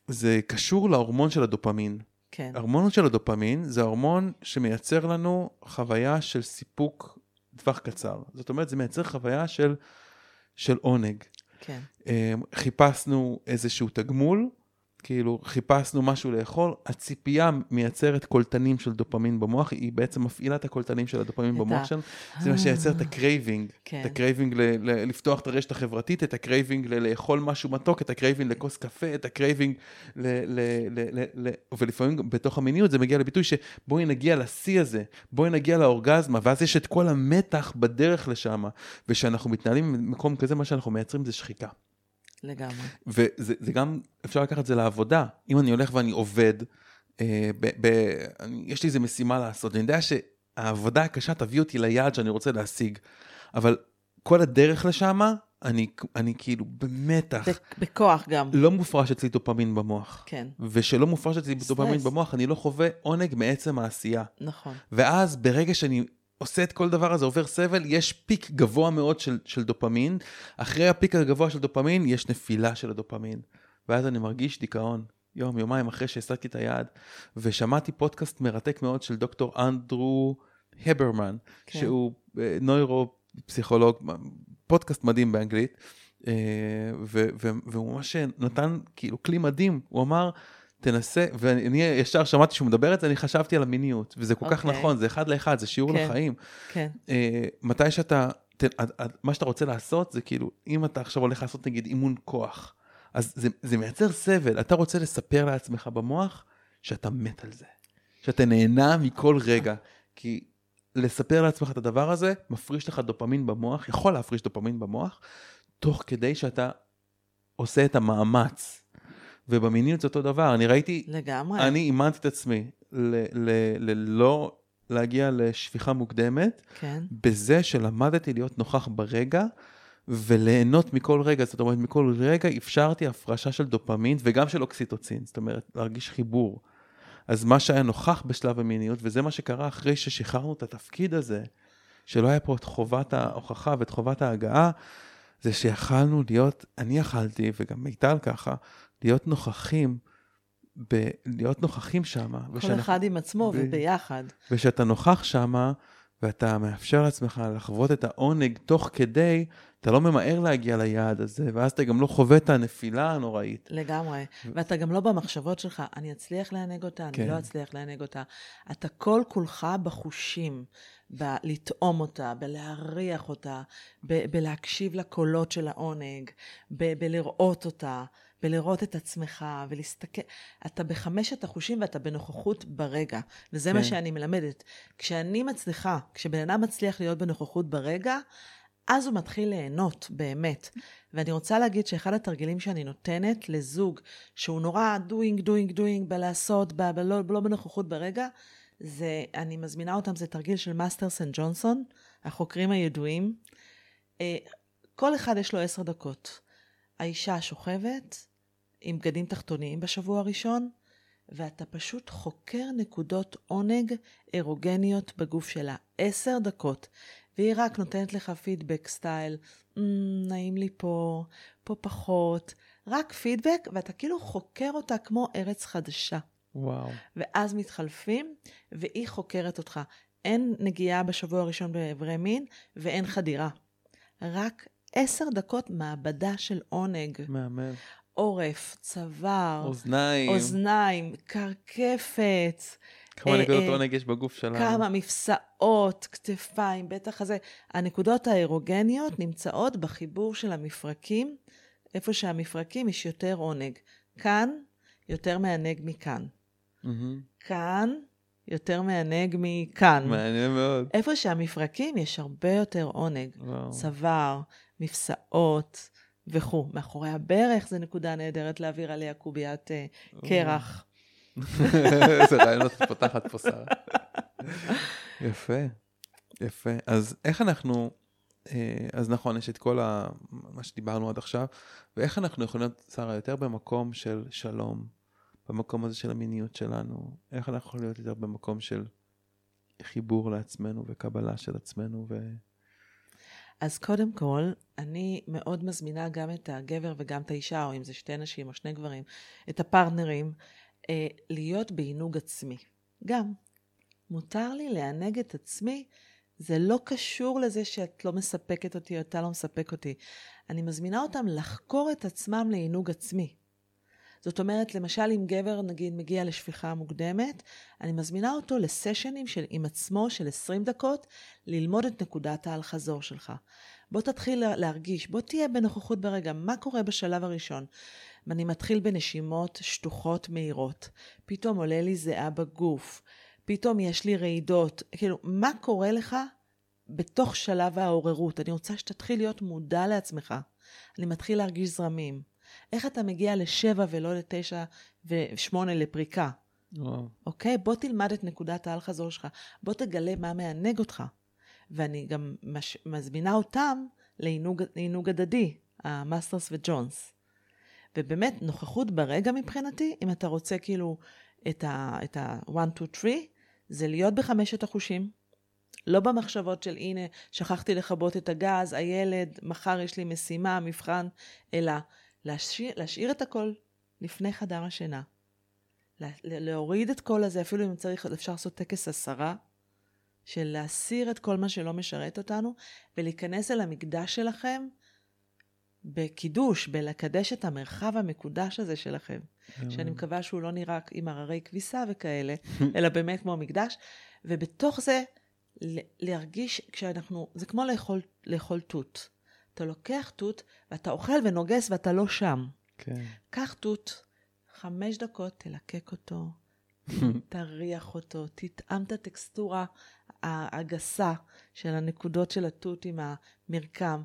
זה קשור להורמון של הדופמין.
כן.
ההורמון של הדופמין זה ההורמון שמייצר לנו חוויה של סיפוק טווח קצר. זאת אומרת, זה מייצר חוויה של, של עונג.
כן.
אה, חיפשנו איזשהו תגמול, כאילו חיפשנו משהו לאכול, הציפייה מייצרת קולטנים של דופמין במוח, היא בעצם מפעילה את הקולטנים של הדופמין במוח שלנו, זה מה שייצר את ה craving,
כן.
את ה craving ל- ל- לפתוח את הרשת החברתית, את ה craving ל- לאכול משהו מתוק, את ה craving לכוס קפה, את ה craving ל... ל, ל, ל, ל ולפעמים בתוך המיניות זה מגיע לביטוי שבואי נגיע לשיא הזה, בואי נגיע לאורגזמה, ואז יש את כל המתח בדרך לשם, וכשאנחנו מתנהלים במקום כזה, מה שאנחנו מייצרים זה שחיקה.
לגמרי.
וזה זה גם, אפשר לקחת את זה לעבודה. אם אני הולך ואני עובד, אה, ב, ב, אני, יש לי איזה משימה לעשות, אני יודע שהעבודה הקשה תביא אותי ליעד שאני רוצה להשיג, אבל כל הדרך לשם, אני, אני כאילו במתח.
בכוח גם.
לא מופרש אצלי דופמין במוח.
כן.
ושלא מופרש אצלי דופמין. במוח, אני לא חווה עונג מעצם העשייה.
נכון.
ואז ברגע שאני עושה את כל דבר הזה, עובר סבל, יש פיק גבוה מאוד של, של דופמין. אחרי הפיק הגבוה של דופמין, יש נפילה של הדופמין. ואז אני מרגיש דיכאון. יום, יומיים אחרי שהשגתי את היעד. ושמעתי פודקאסט מרתק מאוד של דוקטור אנדרו הברמן,
כן.
שהוא אה, נוירו-פסיכולוג, פודקאסט מדהים באנגלית. אה, ו- ו- והוא ממש נתן כאילו כלי מדהים, הוא אמר, תנסה, ואני ישר שמעתי שהוא מדבר את זה, אני חשבתי על המיניות, וזה כל כך
אוקיי.
נכון, זה אחד לאחד, זה שיעור
כן.
לחיים.
כן.
אה, מתי שאתה, ת, עד- עד- מה שאתה רוצה לעשות זה כאילו, אם אתה עכשיו הולך לעשות נגיד אימון כוח, אז זה, זה מייצר סבל, אתה רוצה לספר לעצמך במוח שאתה מת על זה, שאתה נהנה מכל רגע, כי לספר לעצמך את הדבר הזה, מפריש לך דופמין במוח, יכול להפריש דופמין במוח, תוך כדי שאתה עושה את המאמץ. ובמיניות זה אותו דבר, אני ראיתי,
לגמרי.
אני אימנתי את עצמי ללא להגיע לשפיכה מוקדמת,
כן.
בזה שלמדתי להיות נוכח ברגע וליהנות מכל רגע, זאת אומרת, מכל רגע אפשרתי הפרשה של דופמין וגם של אוקסיטוצין, זאת אומרת, להרגיש חיבור. אז מה שהיה נוכח בשלב המיניות, וזה מה שקרה אחרי ששחררנו את התפקיד הזה, שלא היה פה את חובת ההוכחה ואת חובת ההגעה, זה שיכלנו להיות, אני יכלתי, וגם מיטל ככה, להיות נוכחים, ב, להיות נוכחים שם.
כל אחד עם עצמו
ב-
וביחד.
וכשאתה נוכח שמה, ואתה מאפשר לעצמך לחוות את העונג תוך כדי, אתה לא ממהר להגיע ליעד הזה, ואז אתה גם לא חווה את הנפילה הנוראית.
לגמרי. ואתה גם לא במחשבות שלך, אני אצליח לענג אותה,
כן.
אני לא אצליח לענג אותה. אתה כל כולך בחושים, בלטעום אותה, בלהריח אותה, ב- בלהקשיב לקולות של העונג, ב- בלראות אותה, בלראות את עצמך ולהסתכל. אתה בחמשת החושים ואתה בנוכחות ברגע. וזה מה
כן.
שאני מלמדת. כשאני מצליחה, כשבן אדם מצליח להיות בנוכחות ברגע, אז הוא מתחיל ליהנות, באמת. ואני רוצה להגיד שאחד התרגילים שאני נותנת לזוג שהוא נורא doing, doing, doing, בלעשות, ב- בלא, לא בנוכחות ברגע, זה, אני מזמינה אותם, זה תרגיל של מאסטרסן ג'ונסון, החוקרים הידועים. אה, כל אחד יש לו עשר דקות. האישה שוכבת עם בגדים תחתוניים בשבוע הראשון, ואתה פשוט חוקר נקודות עונג אירוגניות בגוף שלה. עשר דקות. והיא רק נותנת לך פידבק סטייל, "מ, נעים לי פה, פה פחות. רק פידבק, ואתה כאילו חוקר אותה כמו ארץ חדשה.
וואו.
ואז מתחלפים, והיא חוקרת אותך. אין נגיעה בשבוע הראשון באיברי מין, ואין חדירה. רק עשר דקות מעבדה של עונג.
מהמם.
עורף, צוואר,
אוזניים.
אוזניים, קרקפת.
כמה
אה,
נקודות
אה,
עונג יש בגוף שלנו.
כמה מפסעות, כתפיים, בטח הזה. הנקודות האירוגניות נמצאות בחיבור של המפרקים, איפה שהמפרקים יש יותר עונג. כאן, יותר מענג מכאן.
מהמם.
כאן, יותר מענג מכאן.
מעניין מאוד.
איפה שהמפרקים יש הרבה יותר עונג.
וואו.
צוואר, מפסעות וכו'. מאחורי הברך זה נקודה נהדרת להעביר עליה קוביית אה, קרח.
איזה רעיונות את פותחת פה, שרה. יפה, יפה. אז איך אנחנו, אה, אז נכון, יש את כל ה, מה שדיברנו עד עכשיו, ואיך אנחנו יכולים להיות, שרה, יותר במקום של שלום, במקום הזה של המיניות שלנו, איך אנחנו יכולים להיות יותר במקום של חיבור לעצמנו וקבלה של עצמנו, ו...
אז קודם כל, אני מאוד מזמינה גם את הגבר וגם את האישה, או אם זה שתי נשים או שני גברים, את הפרטנרים, אה, להיות בעינוג עצמי. גם. מותר לי לענג את עצמי, זה לא קשור לזה שאת לא מספקת אותי או אתה לא מספק אותי. אני מזמינה אותם לחקור את עצמם לעינוג עצמי. זאת אומרת, למשל, אם גבר, נגיד, מגיע לשפיכה מוקדמת, אני מזמינה אותו לסשנים של, עם עצמו של 20 דקות, ללמוד את נקודת האל-חזור שלך. בוא תתחיל לה- להרגיש, בוא תהיה בנוכחות ברגע, מה קורה בשלב הראשון? אני מתחיל בנשימות שטוחות מהירות, פתאום עולה לי זיעה בגוף, פתאום יש לי רעידות, כאילו, מה קורה לך בתוך שלב העוררות? אני רוצה שתתחיל להיות מודע לעצמך. אני מתחיל להרגיש זרמים. איך אתה מגיע לשבע ולא לתשע ושמונה לפריקה?
וואו.
אוקיי? בוא תלמד את נקודת האל-חזור שלך. בוא תגלה מה מענג אותך. ואני גם מש... מזמינה אותם לעינוג, הדדי, המאסטרס וג'ונס. ובאמת, נוכחות ברגע מבחינתי, אם אתה רוצה כאילו את ה-one, two, three, זה להיות בחמשת החושים. לא במחשבות של הנה, שכחתי לכבות את הגז, הילד, מחר יש לי משימה, מבחן, אלא להשאיר, להשאיר את הכל לפני חדר השינה. לה- להוריד את כל הזה, אפילו אם צריך, אפשר לעשות טקס הסרה, של להסיר את כל מה שלא משרת אותנו, ולהיכנס אל המקדש שלכם בקידוש, בלקדש את המרחב המקודש הזה שלכם. שאני מקווה שהוא לא נראה עם הררי כביסה וכאלה, אלא באמת כמו מקדש. ובתוך זה, להרגיש, כשאנחנו, זה כמו לאכול, לאכול תות. אתה לוקח תות, ואתה אוכל ונוגס ואתה לא שם.
כן.
קח תות, חמש דקות, תלקק אותו, תריח אותו, תטעם את הטקסטורה הגסה של הנקודות של התות עם המרקם.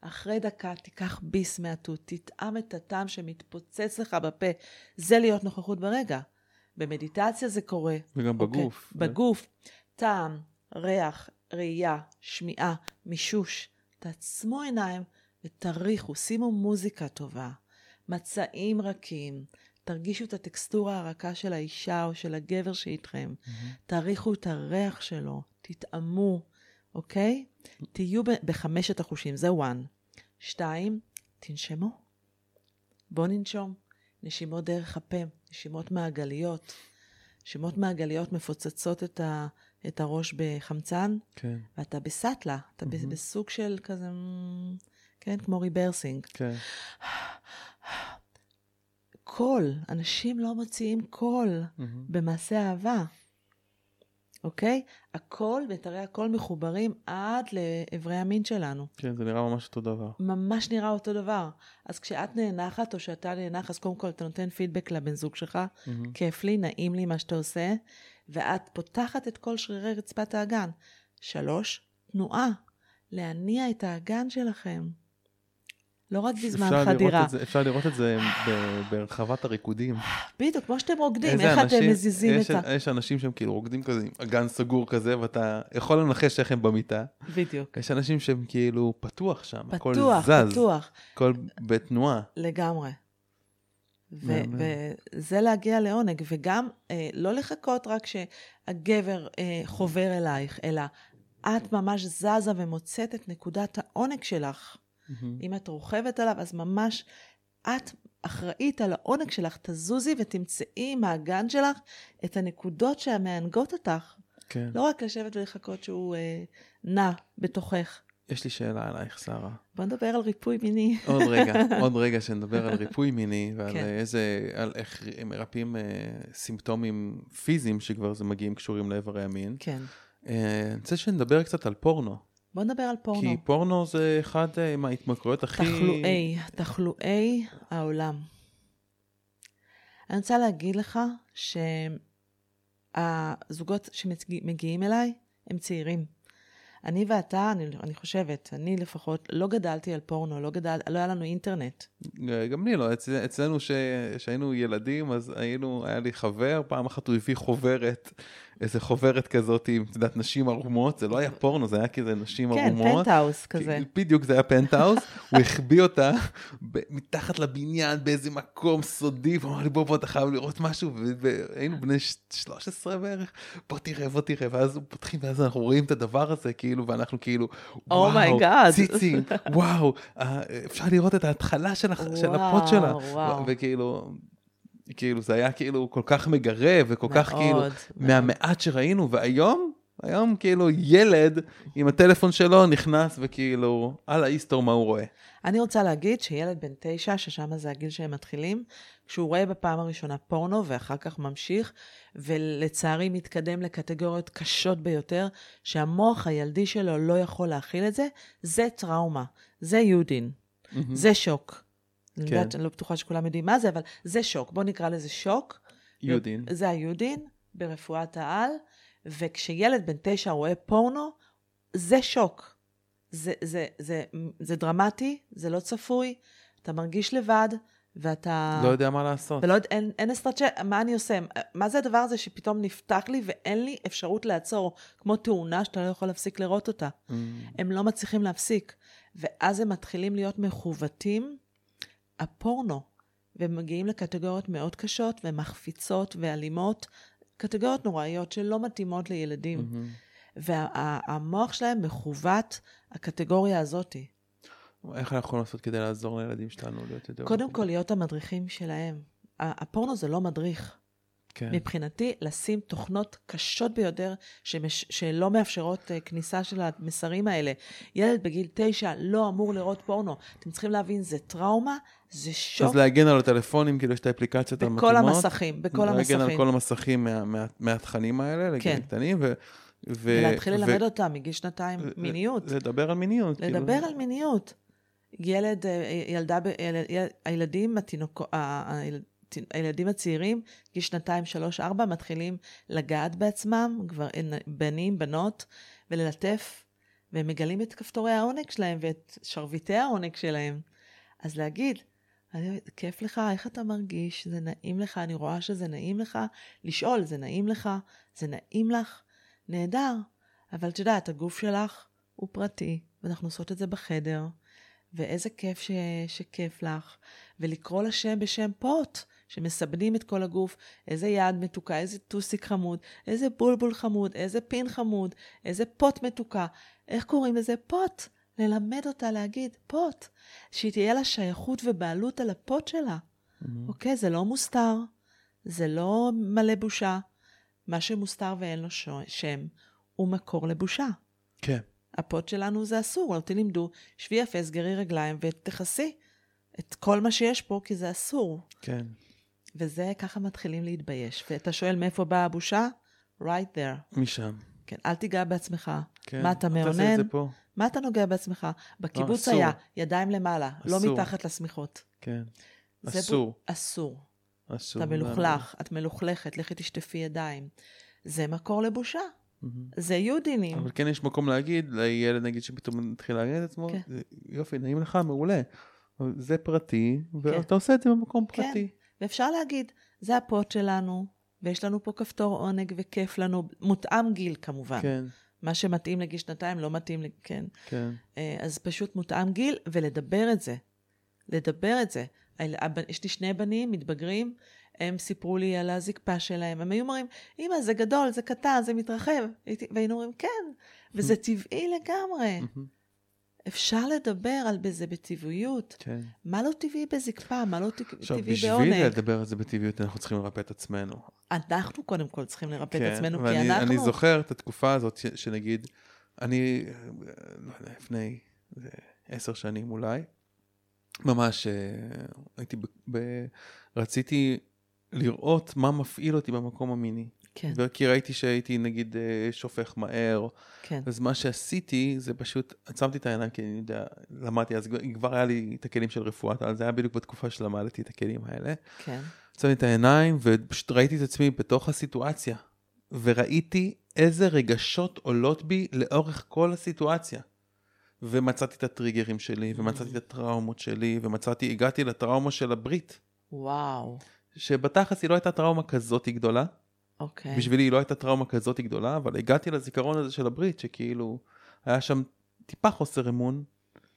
אחרי דקה תיקח ביס מהתות, תטעם את הטעם שמתפוצץ לך בפה. זה להיות נוכחות ברגע. במדיטציה זה קורה.
וגם
אוקיי?
בגוף.
בגוף. טעם, ריח, ראייה, שמיעה, מישוש. תעצמו עיניים ותריחו, שימו מוזיקה טובה, מצעים רכים, תרגישו את הטקסטורה הרכה של האישה או של הגבר שאיתכם, תעריכו את הריח שלו, תטעמו, אוקיי? תהיו ב- בחמשת החושים, זה one. שתיים, תנשמו. בואו ננשום. נשימות דרך הפה, נשימות מעגליות. נשימות מעגליות מפוצצות את, ה, את הראש בחמצן,
כן,
ואתה בסאטלה, אתה mm-hmm. בסוג של כזה, כן, כמו rebirthing.
כן.
קול, אנשים לא מוציאים קול
מהמם.
במעשה אהבה, אוקיי? הקול מיתרי הקול מחוברים עד לאיברי המין שלנו.
כן, זה נראה ממש אותו דבר.
ממש נראה אותו דבר. אז כשאת נאנחת או שאתה נאנח, אז קודם כל אתה נותן פידבק לבן זוג שלך,
מהמם.
כיף לי, נעים לי מה שאתה עושה, ואת פותחת את כל שרירי רצפת האגן. שלוש, תנועה, להניע את האגן שלכם. לא רק בזמן
אפשר
חדירה.
לראות זה- אפשר לראות את זה ב- ברחבת הריקודים.
בדיוק, כמו שאתם רוקדים, איך אתם
אנשים-
מזיזים
יש-
את ה...
יש אנשים שהם כאילו רוקדים כזה עם אגן סגור כזה, ואתה יכול לנחש איך הם במיטה.
בדיוק.
יש אנשים שהם כאילו פתוח שם, הכל
פתוח,
זז,
פתוח,
הכל בתנועה.
לגמרי. וזה להגיע לעונג, וגם אה, לא לחכות רק שהגבר אה, חובר אלייך, אלא את ממש זזה ומוצאת את נקודת העונג שלך.
מהמם.
אם את רוכבת עליו, אז ממש את אחראית על העונג שלך, תזוזי ותמצאי מהגן שלך את הנקודות שמענגות אותך.
כן.
לא רק לשבת ולחכות שהוא אה, נע בתוכך.
יש לי שאלה עלייך, שרה.
בוא נדבר על ריפוי מיני.
עוד רגע, עוד רגע שנדבר על ריפוי מיני ועל
כן.
איזה, על איך מרפאים אה, סימפטומים פיזיים שכבר זה מגיעים קשורים לאיברי המין.
כן.
אה, אני רוצה שנדבר קצת על פורנו.
בוא נדבר על פורנו.
כי פורנו זה אחד אה, מההתמכרויות הכי...
תחלואי, תחלואי העולם. אני רוצה להגיד לך שהזוגות שמגיעים אליי הם צעירים. אני ואתה, אני, אני חושבת, אני לפחות, לא גדלתי על פורנו, לא, גדל, לא היה לנו אינטרנט.
אה, גם לי לא, אצל, אצלנו כשהיינו ילדים, אז היינו, היה לי חבר, פעם אחת הוא הביא חוברת, איזה חוברת כזאת עם, את יודעת, נשים ערומות, זה לא היה פורנו, זה היה כזה נשים
כן,
ערומות.
פנטהאוס כזה.
בדיוק, זה היה פנטהאוס, הוא החביא אותה מתחת לבניין באיזה מקום סודי, והוא אמר לי, בוא, בוא, אתה חייב לראות משהו, והיינו בני ש- 13 בערך, בוא תראה, בוא תראה, ואז הוא פותחים, ואז אנחנו רואים את הדבר הזה, כאילו, ואנחנו כאילו, וואו,
oh my God.
ציצים, וואו, אה, אפשר לראות את ההתחלה של, הפות שלה. וכאילו, כאילו, זה היה כאילו כל כך מגרה, וכל כך כאילו,
מאוד, מאוד.
מהמעט שראינו, והיום, היום כאילו ילד עם הטלפון שלו נכנס וכאילו על האיסטור מה הוא רואה.
אני רוצה להגיד שילד בן תשע, ששם זה הגיל שהם מתחילים, כשהוא רואה בפעם הראשונה פורנו ואחר כך ממשיך, ולצערי מתקדם לקטגוריות קשות ביותר, שהמוח הילדי שלו לא יכול להכיל את זה, זה טראומה, זה יודין, זה שוק. אני
כן.
יודעת, אני לא בטוחה שכולם יודעים מה זה, אבל זה שוק. בואו נקרא לזה שוק.
יודין.
זה היודין ברפואת העל, וכשילד בן תשע רואה פורנו, זה שוק. זה, זה, זה, זה דרמטי, זה לא צפוי, אתה מרגיש לבד, ואתה...
לא יודע מה לעשות.
ולא יודע, אין, אין אסטרצ'ה, מה אני עושה? מה זה הדבר הזה שפתאום נפתח לי ואין לי אפשרות לעצור, כמו תאונה שאתה לא יכול להפסיק לראות אותה.
Mm,
הם לא מצליחים להפסיק. ואז הם מתחילים להיות מכוותים, הפורנו, והם מגיעים לקטגוריות מאוד קשות ומחפיצות ואלימות, קטגוריות נוראיות שלא מתאימות לילדים.
מהמם.
והמוח שלהם מכוות הקטגוריה הזאתי.
איך אנחנו יכולים לעשות כדי לעזור לילדים שלנו להיות יותר...
קודם כל, להיות המדריכים שלהם. הפורנו זה לא מדריך.
כן.
מבחינתי, לשים תוכנות קשות ביותר שמש, שלא מאפשרות uh, כניסה של המסרים האלה. ילד בגיל תשע לא אמור לראות פורנו. אתם צריכים להבין, זה טראומה, זה שוק
אז להגן על הטלפונים, כאילו יש את האפליקציות המתאימות.
בכל המסכים, בכל
להגן על
המסכים.
כל המסכים מה- מה- מהתכנים האלה, לגילים
כן.
קטנים, ו... ו-
ולהתחיל
ו-
ללמד אותם מגיל שנתיים
ו-
מיניות.
לדבר על מיניות. כאילו.
לדבר על מיניות. ילד, אה, ילדה, ב- יל- יל- הילדים, התינוקו, ה- הילד- הילדים הצעירים, גיל שנתיים, שלוש, ארבע, מתחילים לגעת בעצמם, כבר בנים, בנות, וללטף, והם מגלים את כפתורי העונג שלהם ואת שרביטי העונג שלהם. אז להגיד, "אני- כיף לך, איך אתה מרגיש, זה נעים לך, אני רואה שזה נעים לך, לשאול, זה נעים לך, זה נעים לך, נהדר. אבל את יודעת, הגוף שלך הוא פרטי, ואנחנו עושות את זה בחדר, ואיזה כיף ש... שכיף לך, ולקרוא לשם בשם פוט, שמסבנים את כל הגוף, איזה יד מתוקה, איזה טוסיק חמוד, איזה בולבול חמוד, איזה פין חמוד, איזה פוט מתוקה. איך קוראים לזה פוט? ללמד אותה להגיד פוט, שהיא תהיה לה שייכות ובעלות על הפוט שלה.
מהמם.
אוקיי? זה לא מוסתר, זה לא מלא בושה. מה שמוסתר ואין לו שם, הוא מקור לבושה.
כן.
הפוט שלנו זה אסור, אותי לימדו, שבי יפה, סגרי רגליים ותכסי את כל מה שיש פה, כי זה אסור.
כן.
וזה, ככה מתחילים להתבייש. ואתה שואל מאיפה באה הבושה? right there.
משם.
כן, אל תיגע בעצמך.
כן.
מה, אתה
את
מאונן?
פה.
מה אתה נוגע בעצמך? בקיבוץ
אסור.
היה, ידיים למעלה, לא
אסור.
מתחת לשמיכות.
כן. אסור.
בו- אסור.
אסור.
אתה מלוכלך, את מלוכלכת, לכי תשטפי ידיים. זה מקור לבושה. זה יודינים.
אבל כן יש מקום להגיד לילד נגיד שפתאום מתחיל להגיד את עצמו,
כן.
יופי נעים לך מעולה. זה פרטי
כן.
ואתה עושה את זה במקום
כן. ואפשר להגיד, זה הפוט שלנו, ויש לנו פה כפתור עונג וכיף לנו, מותאם גיל כמובן.
כן,
מה שמתאים לגיל שנתיים לא מתאים, כן.
כן.
אה, אז פשוט מותאם גיל, ולדבר את זה. לדבר את זה. יש לי שני בנים מתבגרים, הם סיפרו לי על הזקפה שלהם. הם היו אומרים, אמא, זה גדול, זה קטן, זה מתרחב. והיינו אומרים, כן, וזה טבעי לגמרי. אפשר לדבר על זה בטבעיות.
כן.
מה לא טבעי בזקפה? מה לא ט-
עכשיו
טבעי
בשביל
בעונג?
לדבר על זה בטבעיות אנחנו צריכים לרפא את עצמנו.
אנחנו קודם כל צריכים לרפא את
כן,
עצמנו, כי
ואני
אנחנו...
אני זוכר את התקופה הזאת ש- שנגיד אני, אה, לא יודע, לפני איזה עשר שנים אולי, ממש אה, הייתי, ב, ב, רציתי לראות מה מפעיל אותי במקום המיני.
כן,
כי ראיתי שהייתי נגיד אה, שופך מהר,
כן.
אז מה שעשיתי זה פשוט עצמתי את העיניים כי אני יודע, למדתי אז כבר היה לי את הכלים של רפואת על זה היה בדיוק בתקופה שלמדתי את הכלים האלה.
כן.
עצמתי את העיניים ופשוט ראיתי את עצמי בתוך הסיטואציה וראיתי איזה רגשות עולות בי לאורך כל הסיטואציה. ומצאתי את הטריגרים שלי ומצאתי את הטראומות שלי ומצאתי, הגעתי לטראומה של הברית,
וואו,
שבתכלס היא לא הייתה טראומה כזאת גדולה.
אוקיי.
בשבילי היא לא הייתה טראומה כזאת גדולה, אבל הגעתי לזיכרון הזה של הברית, שכאילו, היה שם טיפה חוסר אמון,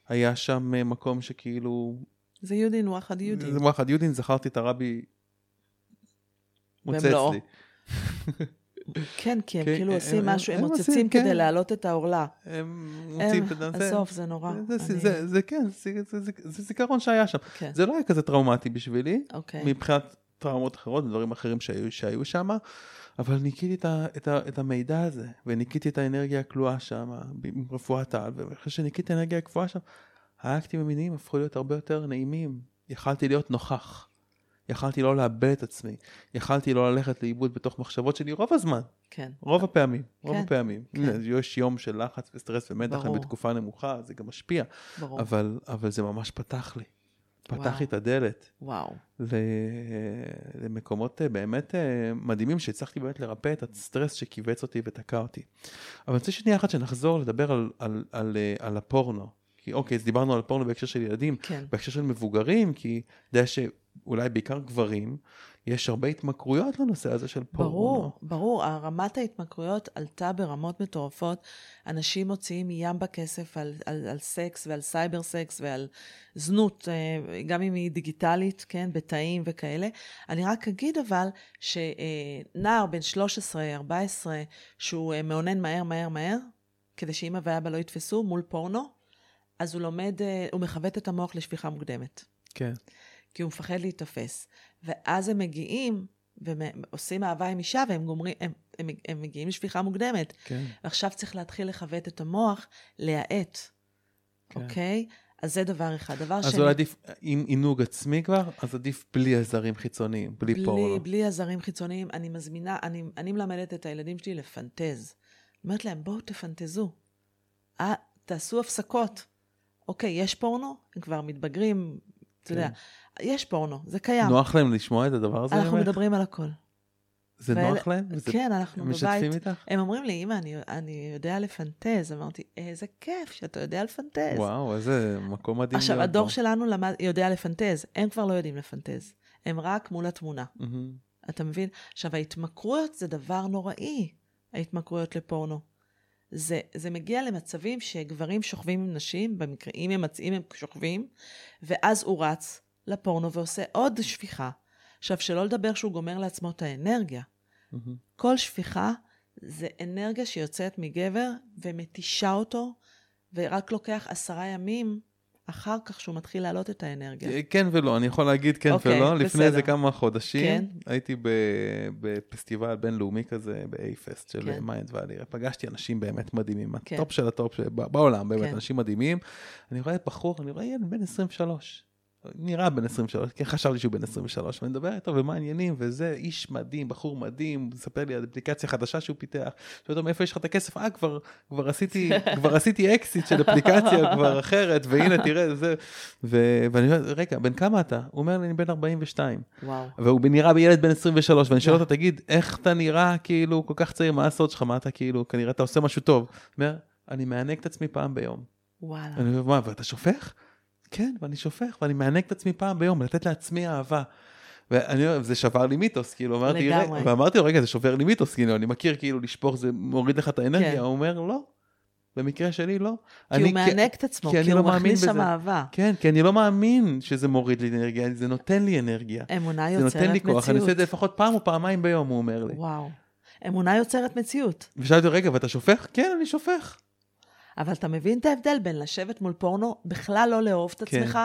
היה שם אה, מקום שכאילו,
זה יודין וואחד יודין.
זה וואחד יודין, זכרתי את הרבי מוצץ
במלואו.
לי.
כן, כי הם
כן,
כאילו
הם-
עושים
הם-
משהו, הם מוצצים כדי
כן.
להעלות את העורלה.
הם מוצאים את זה.
הסוף זה נורא.
זה, כן, זה, זה, זה, זה זיכרון שהיה שם.
כן,
זה לא היה כזה טראומטי בשבילי,
אוקיי.
מבחינת טראומות אחרות ודברים אחרים שהיו, שהיו שם, אבל ניקיתי את, ה, את, ה, את המידע הזה, וניקיתי את האנרגיה הכלואה שם, עם רפואת על, ואחרי שניקיתי את האנרגיה הקבועה שם, האקטים המיניים הפכו להיות הרבה יותר נעימים. יכלתי להיות נוכח. יכלתי לא לאבד את עצמי. יכלתי לא ללכת לאיבוד בתוך מחשבות שלי רוב הזמן,
כן,
רוב הפעמים, רוב
כן,
הפעמים.
כן.
הנה, יש יום של לחץ וסטרס ומתח,
ברור.
בתקופה נמוכה, זה גם משפיע,
ברור.
אבל, אבל זה ממש פתח לי. פתח
וואו.
לי את הדלת.
וואו.
למקומות אה, באמת אה, מדהימים שהצלחתי באמת לרפא את הסטרס שכיווץ אותי ותקע אותי. אבל אני רוצה שנייה אחת שנחזור לדבר על, על, על, אה, על הפורנו. כי אוקיי, אז דיברנו על פורנו בהקשר של ילדים,
כן.
בהקשר של מבוגרים, כי אני יודע שאולי בעיקר גברים, יש הרבה התמכרויות לנושא הזה של פורנו.
ברור, ברור. רמת ההתמכרויות עלתה ברמות מטורפות. אנשים מוציאים ים בכסף על, על, על סקס ועל cyber sex ועל זנות, אה, גם אם היא דיגיטלית, כן, בצ'אטים וכאלה. אני רק אגיד אבל שנער בן 13-14, שהוא אה, מאונן מהר, מהר, מהר, כדי שאמא ואבא לא יתפסו מול פורנו, אז הוא לומד, אה, הוא מכוות את המוח לשפיכה מוקדמת.
כן.
כי הוא מפחד להיתפס. ואז הם מגיעים ועושים אהבה עם אישה והם גומרים, הם, הם, הם מגיעים לשפיכה מוקדמת.
כן.
ועכשיו צריך להתחיל לכוות את המוח, להאט,
כן.
אוקיי? אז זה דבר אחד. דבר
אז
שני,
אולי עדיף, אם עינוג עצמי כבר, אז עדיף בלי עזרים חיצוניים, בלי,
בלי,
פורנו.
בלי עזרים חיצוניים, אני מזמינה, אני, אני מלמדת את הילדים שלי לפנטז. אומרת להם, בואו תפנטזו. אה, תעשו הפסקות. אוקיי, יש פורנו? הם כבר מתבגרים, אתה
כן.
יודע. יש פורנו, זה קיים.
נוח להם לשמוע את הדבר הזה?
אנחנו? מדברים על הכל.
זה נוח להם?
כן, אנחנו בבית.
משתפים איתך?
הם אומרים לי, אמא, אני, אני יודע לפנטז. אמרתי, איזה כיף שאתה יודע לפנטז.
וואו, איזה מקום מדהים.
עכשיו, הדור. שלנו למד, יודע לפנטז, הם כבר לא יודעים לפנטז. הם רק מול התמונה. אתה מבין? עכשיו, ההתמכרויות זה דבר נוראי, ההתמכרויות לפורנו. זה, זה מגיע למצבים שגברים שוכבים עם נשים, במקרה, אם הם מצאים הם שוכבים, ואז הוא רץ לפורנו ועושה עוד שפיכה. עכשיו, שלא לדבר שהוא גומר לעצמו את האנרגיה.
מהמם.
כל שפיכה זה אנרגיה שיוצאת מגבר ומתישה אותו, ורק לוקח עשרה ימים אחר כך שהוא מתחיל להעלות את האנרגיה.
כן ולא, אני יכול להגיד כן
אוקיי,
ולא. לפני
בסדר.
איזה כמה חודשים,
כן.
הייתי בפסטיבל בינלאומי כזה, ב-A-Fest של
כן.
Mindvalley. פגשתי אנשים באמת מדהימים,
כן.
הטופ של הטופ בעולם, באמת,
כן.
אנשים מדהימים. אני רואה בחור, אני רואה ילד בן 23. נראה בן 23, כן, חשבתי שהוא בן 23, ואני מדבר איתו, ומה העניינים, וזה איש מדהים, בחור מדהים, מספר לי על אפליקציה חדשה שהוא פיתח. שואל אותו, מאיפה יש לך את הכסף? אה, כבר, כבר עשיתי, כבר עשיתי אקזיט של אפליקציה כבר אחרת, והנה, תראה, זה... ו- ואני אומר, רגע, בן כמה אתה? הוא אומר לי, אני בן 42.
וואו.
והוא נראה בילד בן 23, ואני שואל. אותו, תגיד, איך אתה נראה כאילו כל כך צעיר, מה הסוד שלך, מה אתה כאילו, כנראה אתה עושה משהו טוב. הוא אומר, אני מענג את עצמי פעם ביום.
וואלה.
אני אומר, מה, ואתה שופך? כן, ואני שופך, ואני מענג את עצמי פעם ביום, לתת לעצמי אהבה. ואני אומר, זה שבר לי מיתוס, כאילו, אמרתי,
לגמרי.
ואמרתי לו, רגע, זה שובר לי מיתוס, כאילו, אני מכיר, כאילו, לשפוך זה מוריד לך את האנרגיה,
כן.
הוא אומר, לא, במקרה שלי לא.
כי
אני-
הוא מענג את עצמו,
כי
כי
אני
הוא
לא
מכניס שם. אהבה.
כן, כי אני לא מאמין שזה מוריד לי אנרגיה, זה נותן לי אנרגיה.
אמונה
זה
יוצרת
נותן לי כוח, אני עושה את זה
מציאות.
לפחות פעם או פעמיים ביום, הוא אומר לי.
וואו. אמונה יוצרת מציאות.
ושאלתי רגע, ואתה שופך? כן, אני שופך.
אבל אתה מבין את ההבדל בין לשבת מול פורנו, בכלל לא לאהוב את
כן.
עצמך,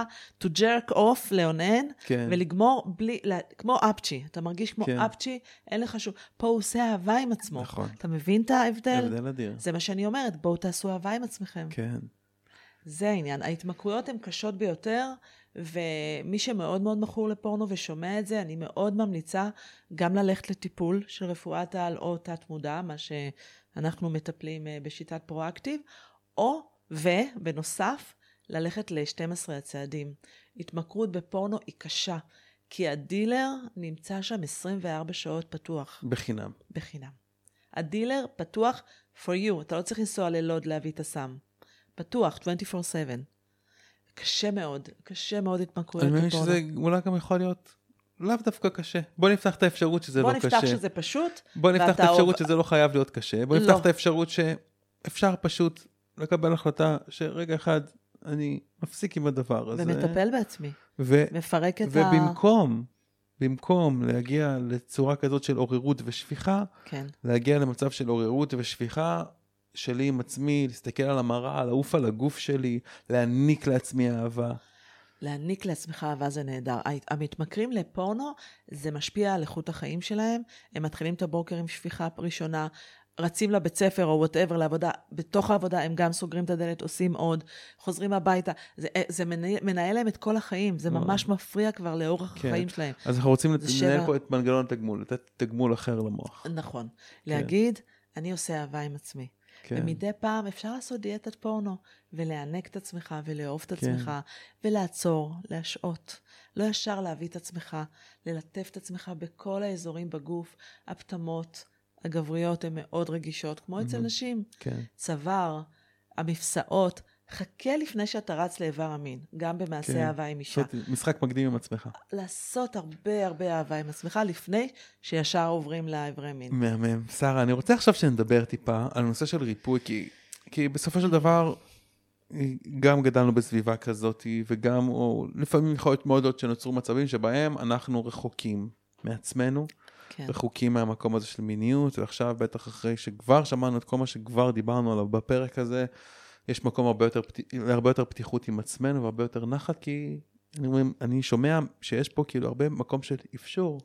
to jerk off, לאונן,
כן.
ולגמור בלי, לה- כמו אפצ'י. אתה מרגיש כמו
כן.
אפצ'י, אין לך שום... פה הוא עושה אהבה עם עצמו.
נכון.
אתה מבין את ההבדל?
הבדל אדיר.
זה מה שאני אומרת, בואו תעשו אהבה עם עצמכם.
כן.
זה העניין. ההתמכרויות הן קשות ביותר, ומי שמאוד מאוד מכור לפורנו ושומע את זה, אני מאוד ממליצה גם ללכת לטיפול של רפואת העל או תת-מודע, מה שאנחנו מטפלים אה, בשיטת פרואקטיב, או, ובנוסף, ללכת ל-12 הצעדים. התמכרות בפורנו היא קשה, כי הדילר נמצא שם 24 שעות פתוח,
בחינם.
בחינם. הדילר פתוח for you, אתה לא צריך לנסוע ללוד להביא את הסם. פתוח, 24/7. קשה מאוד, קשה מאוד התמכרויות
אני מבין. שזה אולי גם יכול להיות לאו דווקא קשה. בוא נפתח את האפשרות שזה
בוא
לא
נפתח
קשה.
שזה פשוט,
בוא נפתח את האפשרות שזה לא חייב להיות קשה. בוא
לא.
נפתח את האפשרות שאפשר פשוט לקבל החלטה שרגע אחד אני מפסיק עם הדבר הזה.
ומטפל בעצמי,
ו-
מפרק את ה...
ובמקום, במקום להגיע לצורה כזאת של עוררות ושפיכה,
כן,
להגיע למצב של עוררות ושפיכה שלי עם עצמי, להסתכל על המראה, לעוף על הגוף שלי, להעניק לעצמי אהבה.
להעניק לעצמך אהבה זה נהדר. המתמכרים לפורנו, זה משפיע על איכות החיים שלהם. הם מתחילים את הבוקר עם שפיכה ראשונה, רצים לבית ספר או whatever לעבודה, בתוך העבודה הם גם סוגרים את הדלת, עושים עוד, חוזרים הביתה. זה, זה מנהל, מנהל להם את כל החיים, זה
וואו.
ממש מפריע כבר לאורך
כן.
החיים שלהם.
אז אנחנו רוצים לנהל
שבע-
פה את מנגנון התגמול, לתת תגמול אחר למוח.
נכון. להגיד, אני עושה אהבה עם עצמי.
כן.
ומדי פעם אפשר לעשות דיאטת פורנו, ולענק את עצמך, ולאהוב את
כן.
עצמך, ולעצור, להשעות. לא ישר להביא את עצמך, ללטף את עצמך בכל האזורים בגוף. הפטמות הגבריות הן מאוד רגישות, כמו אצל. נשים.
כן.
צוואר, המפסעות. חכה לפני שאתה רץ לאיבר המין, גם במעשה
כן.
אהבה עם אישה.
לעשות משחק מקדים עם עצמך.
לעשות הרבה הרבה אהבה עם עצמך, לפני שישר עוברים לאיברי מין.
מהמם. שרה, אני רוצה עכשיו שנדבר טיפה על הנושא של ריפוי, כי, כי בסופו של דבר, גם גדלנו בסביבה כזאת, וגם, או לפעמים יכול להיות מאוד עוד שנוצרו מצבים שבהם אנחנו רחוקים מעצמנו,
כן,
רחוקים מהמקום הזה של מיניות, ועכשיו בטח אחרי שכבר שמענו את כל מה שכבר דיברנו עליו בפרק הזה, יש מקום הרבה יותר, להרבה יותר פתיחות עם עצמנו והרבה יותר נחת, כי אני, אני שומע שיש פה כאילו הרבה מקום של אפשור.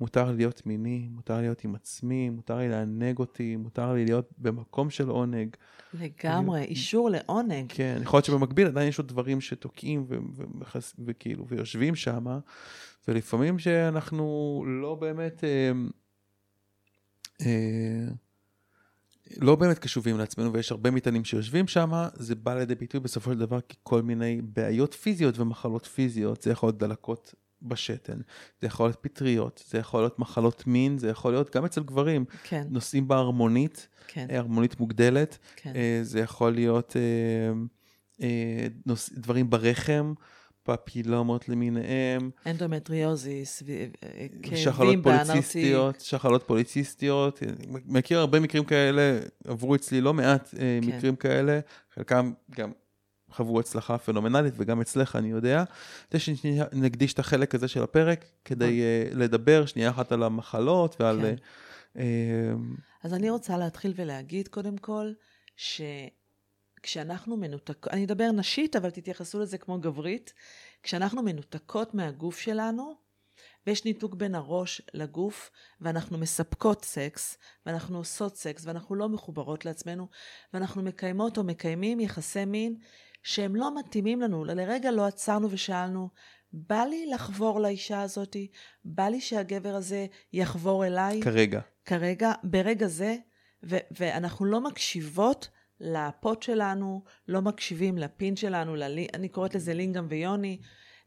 מותר לי להיות מיני, מותר להיות עם עצמי, מותר לי לענג אותי, מותר לי להיות במקום של עונג.
לגמרי, אישור לעונג.
כן, יכול להיות שבמקביל עדיין יש עוד דברים שתוקעים ו- ו- וכאילו, ויושבים שם, ולפעמים שאנחנו לא באמת, אה, אה, לא באמת קשובים לעצמנו, ויש הרבה מטענים שיושבים שם, זה בא לידי ביטוי בסופו של דבר ככל מיני בעיות פיזיות ומחלות פיזיות, זה יכול להיות דלקות בשתן, זה יכול להיות פטריות, זה יכול להיות מחלות מין, זה יכול להיות גם אצל גברים,
כן,
נושאים בערמונית,
כן,
אה, ערמונית מוגדלת,
כן.
אה, זה יכול להיות אה, נוס, דברים ברחם, פפילומות למיניהם,
אנדומטריוזיס, כאבים באנרטי.
שחלות פוליציסטיות, מכיר הרבה מקרים כאלה, עברו אצלי לא מעט
כן.
מקרים כאלה, חלקם גם חוו הצלחה פנומנלית וגם אצלך אני יודע. כדי שנקדיש את החלק הזה של הפרק כדי אה, לדבר שנייה אחת על המחלות ועל...
כן.
אה, אה,
אז אני רוצה להתחיל ולהגיד קודם כל, שכשאנחנו מנותקות, אני אדבר נשית, אבל תתייחסו לזה כמו גברית, כשאנחנו מנותקות מהגוף שלנו, ויש ניתוק בין הראש לגוף, ואנחנו מספקות סקס, ואנחנו עושות סקס, ואנחנו לא מחוברות לעצמנו, ואנחנו מקיימות או מקיימים יחסי מין שהם לא מתאימים לנו. לרגע לא עצרנו ושאלנו, בא לי לחבור לאישה הזאתי? בא לי שהגבר הזה יחבור אליי?
כרגע.
כרגע, ברגע זה, ו- ואנחנו לא מקשיבות לפוט שלנו, לא מקשיבים לפין שלנו, ללי, אני קוראת לזה לינגאם ויוני,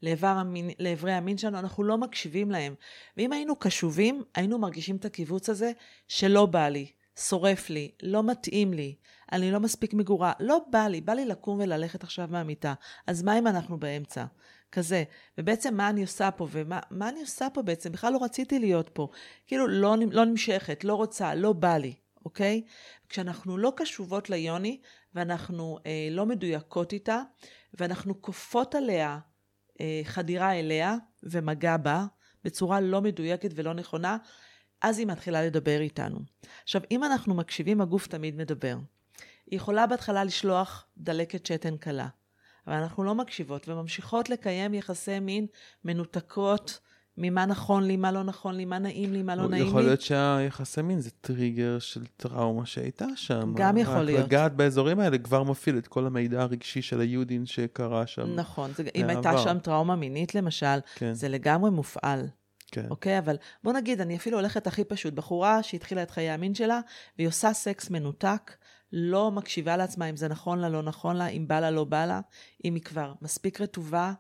לאיבר המין, לאיברי המין שלנו, אנחנו לא מקשיבים להם. ואם היינו קשובים, היינו מרגישים את הקיבוץ הזה שלא בא לי, שורף לי, לא מתאים לי, אני לא מספיק מגורה, לא בא לי, בא לי לקום וללכת עכשיו מהמיטה. אז מה אם אנחנו באמצע? כזה. ובעצם מה אני עושה פה, ומה מה אני עושה פה בעצם? בכלל לא רציתי להיות פה. כאילו, לא, לא נמשכת, לא רוצה, לא בא לי, אוקיי? כשאנחנו לא קשובות ליוני, ואנחנו אה, לא מדויקות איתה, ואנחנו כופות עליה אה, חדירה אליה ומגע בה, בצורה לא מדויקת ולא נכונה, אז היא מתחילה לדבר איתנו. עכשיו, אם אנחנו מקשיבים, הגוף תמיד מדבר. היא יכולה בהתחלה לשלוח דלקת שתן קלה, אבל אנחנו לא מקשיבות וממשיכות לקיים יחסי מין מנותקות ממה נכון לי, מה לא נכון לי, מה נעים לי, מה לא נעים לי.
יכול להיות שהיחסי מין זה טריגר של טראומה שהייתה שם.
גם יכול להיות.
לגעת באזורים האלה כבר מפעיל את כל המידע הרגשי של היהודין שקרה שם.
נכון, זה, אם הייתה. שם טראומה מינית למשל,
כן,
זה לגמרי מופעל.
כן.
אוקיי? אבל בוא נגיד, אני אפילו הולכת הכי פשוט. בחורה שהתחילה את חיי המין שלה, והיא עושה סקס מנותק, לא מקשיבה לעצמה אם זה נכון לה, לא נכון לה, אם בא לה, לא בא לה, אם היא כבר מספיק רטובה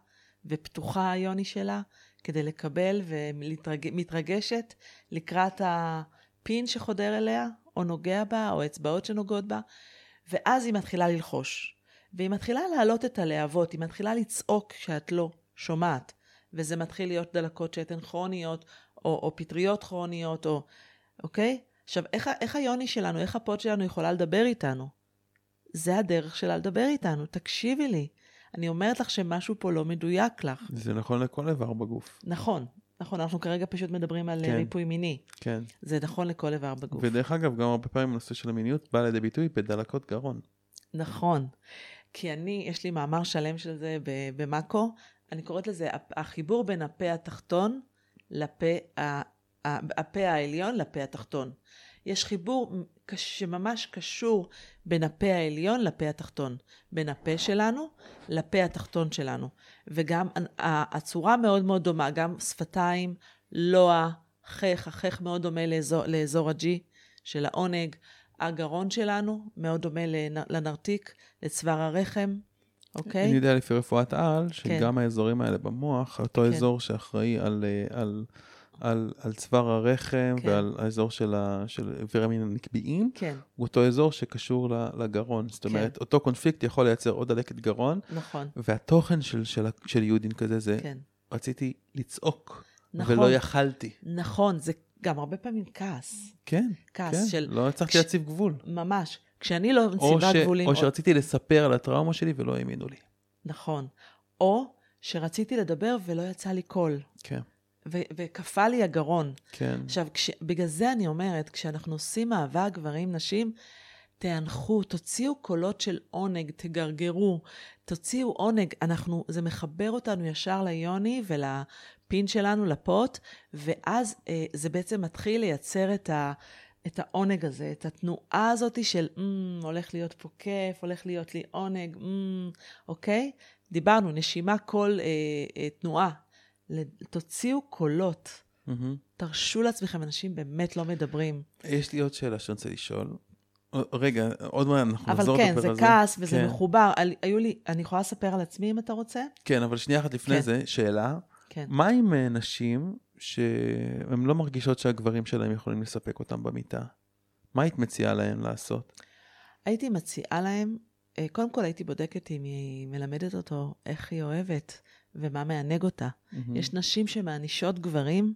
ופתוחה היוני שלה, כדי לקבל ומתרגשת לקראת הפין שחודר אליה, או נוגע בה, או אצבעות שנוגעות בה, ואז היא מתחילה ללחוש. והיא מתחילה להעלות את הלהבות, היא מתחילה לצעוק כשאת לא שומעת. וזה מתחיל להיות דלקות שתן כרוניות, או, או פטריות כרוניות, או... אוקיי? עכשיו, איך, איך היוני שלנו, איך הפוד שלנו יכולה לדבר איתנו? זה הדרך שלה לדבר איתנו, תקשיבי לי. אני אומרת לך שמשהו פה לא מדויק לך.
זה נכון לכל איבר בגוף.
נכון, נכון, אנחנו כרגע פשוט מדברים על
כן.
כן. ריפוי מיני.
כן.
זה נכון לכל איבר בגוף.
ודרך אגב, גם הרבה פעמים הנושא של המיניות בא לידי ביטוי בדלקות גרון.
נכון. כי אני, יש לי מאמר שלם של זה במאקו, אני קוראת לזה החיבור בין הפה התחתון לפה, ה- הפה העליון לפה התחתון. יש חיבור שממש קשור בין הפה העליון לפה התחתון. בין הפה שלנו לפה התחתון שלנו. וגם הצורה מאוד מאוד דומה, גם שפתיים, לוע, חך, החך מאוד דומה לאזור, לאזור הג'י של העונג. הגרון שלנו מאוד דומה לנ- לנרתיק, לצוואר הרחם, אוקיי?
אני יודע לפי רפואת על,
כן.
שגם האזורים האלה במוח, אותו
כן.
אזור שאחראי על, אה, על, על, על צוואר הרחם
כן.
ועל האזור של, ה, של הנקביים,
כן,
הוא אותו אזור שקשור לגרון. זאת
כן.
אומרת, אותו קונפליקט יכול לייצר עוד דלקת גרון,
נכון,
והתוכן של, של, של יהודין כזה זה,
כן.
רציתי לצעוק,
נכון,
ולא יכלתי.
נכון, זה גם הרבה פעמים כעס.
כן,
כעס
כן,
של...
לא הצלחתי
כש-
להציב גבול.
ממש. כשאני לא
או,
מציבה
ש,
גבולים...
או שרציתי לספר על הטראומה שלי ולא האמינו לי.
נכון. או שרציתי לדבר ולא יצא לי קול,
כן,
וקפא לי הגרון.
כן.
עכשיו, כש... בגלל זה אני אומרת, כשאנחנו עושים אהבה גברים-נשים, תאנחו, תוציאו קולות של עונג, תגרגרו, תוציאו עונג. אנחנו, זה מחבר אותנו ישר ליוני ולפין שלנו, לפוט, ואז אה, זה בעצם מתחיל לייצר את, ה, את העונג הזה, את התנועה הזאת של mm, הולך להיות פה כיף, הולך להיות לי עונג, mm, אוקיי? דיברנו, נשימה, קול, אה, אה, תנועה. תוציאו קולות.
מהמם.
תרשו לעצמכם, אנשים באמת לא מדברים.
יש לי עוד שאלה שאני רוצה לשאול. 어, רגע, עוד מעט אנחנו
אבל
נחזור
כן,
לדבר
זה
על זה.
כעס וזה
כן.
מחובר. על- היו לי, אני יכולה לספר על עצמי אם אתה רוצה?
כן, אבל שנייה אחת לפני
כן.
זה, שאלה.
כן.
מה עם אה, נשים שהן לא מרגישות שהגברים שלהם יכולים לספק אותם במיטה? מה היית מציעה להם לעשות?
הייתי מציעה להם, אה, קודם כל הייתי בודקת אם היא מלמדת אותו איך היא אוהבת ומה מענג אותה.
מהמם.
יש נשים שמענישות גברים,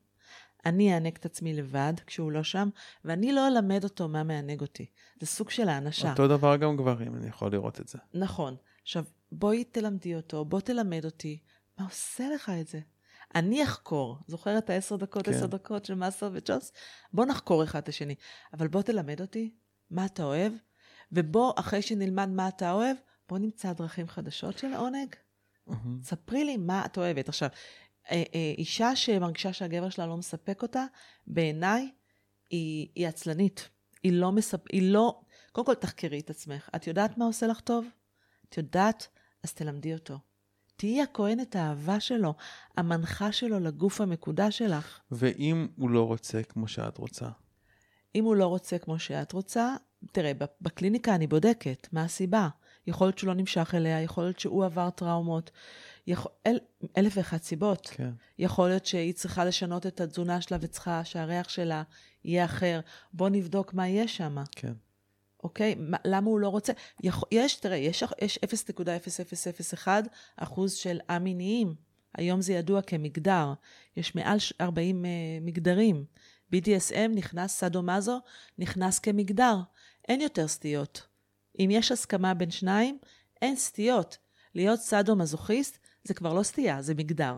אני אענג את עצמי לבד כשהוא לא שם, ואני לא אלמד אותו מה מענג אותי. זה סוג של הענשה.
אותו דבר גם גברים, אני יכול לראות את זה.
נכון. עכשיו, בואי תלמדי אותו, בוא תלמד אותי, מה עושה לך את זה? אני אחקור. זוכר את העשר דקות,
כן.
עשר דקות של מאסטרס וג'ונסון? בוא נחקור אחד את השני. אבל בוא תלמד אותי מה אתה אוהב, ובוא, אחרי שנלמד מה אתה אוהב, בוא נמצא דרכים חדשות של עונג.
מהמם.
ספרי לי מה את אוהבת. עכשיו, אה, אה, אישה שמרגישה שהגבר שלה לא מספק אותה, בעיניי היא, היא עצלנית. היא לא מספ... היא לא... קודם כל, תחקרי את עצמך. את יודעת מה עושה לך טוב? את יודעת? אז תלמדי אותו. תהיי הכהנת האהבה שלו, המנחה שלו לגוף המקודש שלך.
ואם הוא לא רוצה כמו שאת רוצה?
אם הוא לא רוצה כמו שאת רוצה, תראה, בקליניקה אני בודקת, מה הסיבה? יכול להיות שהוא לא נמשך אליה, יכול להיות שהוא עבר טראומות, יכול, אל, אלף ואחת סיבות.
כן.
יכול להיות שהיא צריכה לשנות את התזונה שלה וצריכה שהריח שלה יהיה אחר. בוא נבדוק מה יש שם,
כן.
אוקיי? מה, למה הוא לא רוצה? יכול, יש, תראה, יש, יש 0.0001 אחוז של א-מיניים. היום זה ידוע כמגדר. יש מעל 40 uh, מגדרים. BDSM נכנס, סאדו-מאזו, נכנס כמגדר. אין יותר סטיות. אם יש הסכמה בין שניים, אין סטיות. להיות סאדו-מזוכיסט זה כבר לא סטייה, זה מגדר.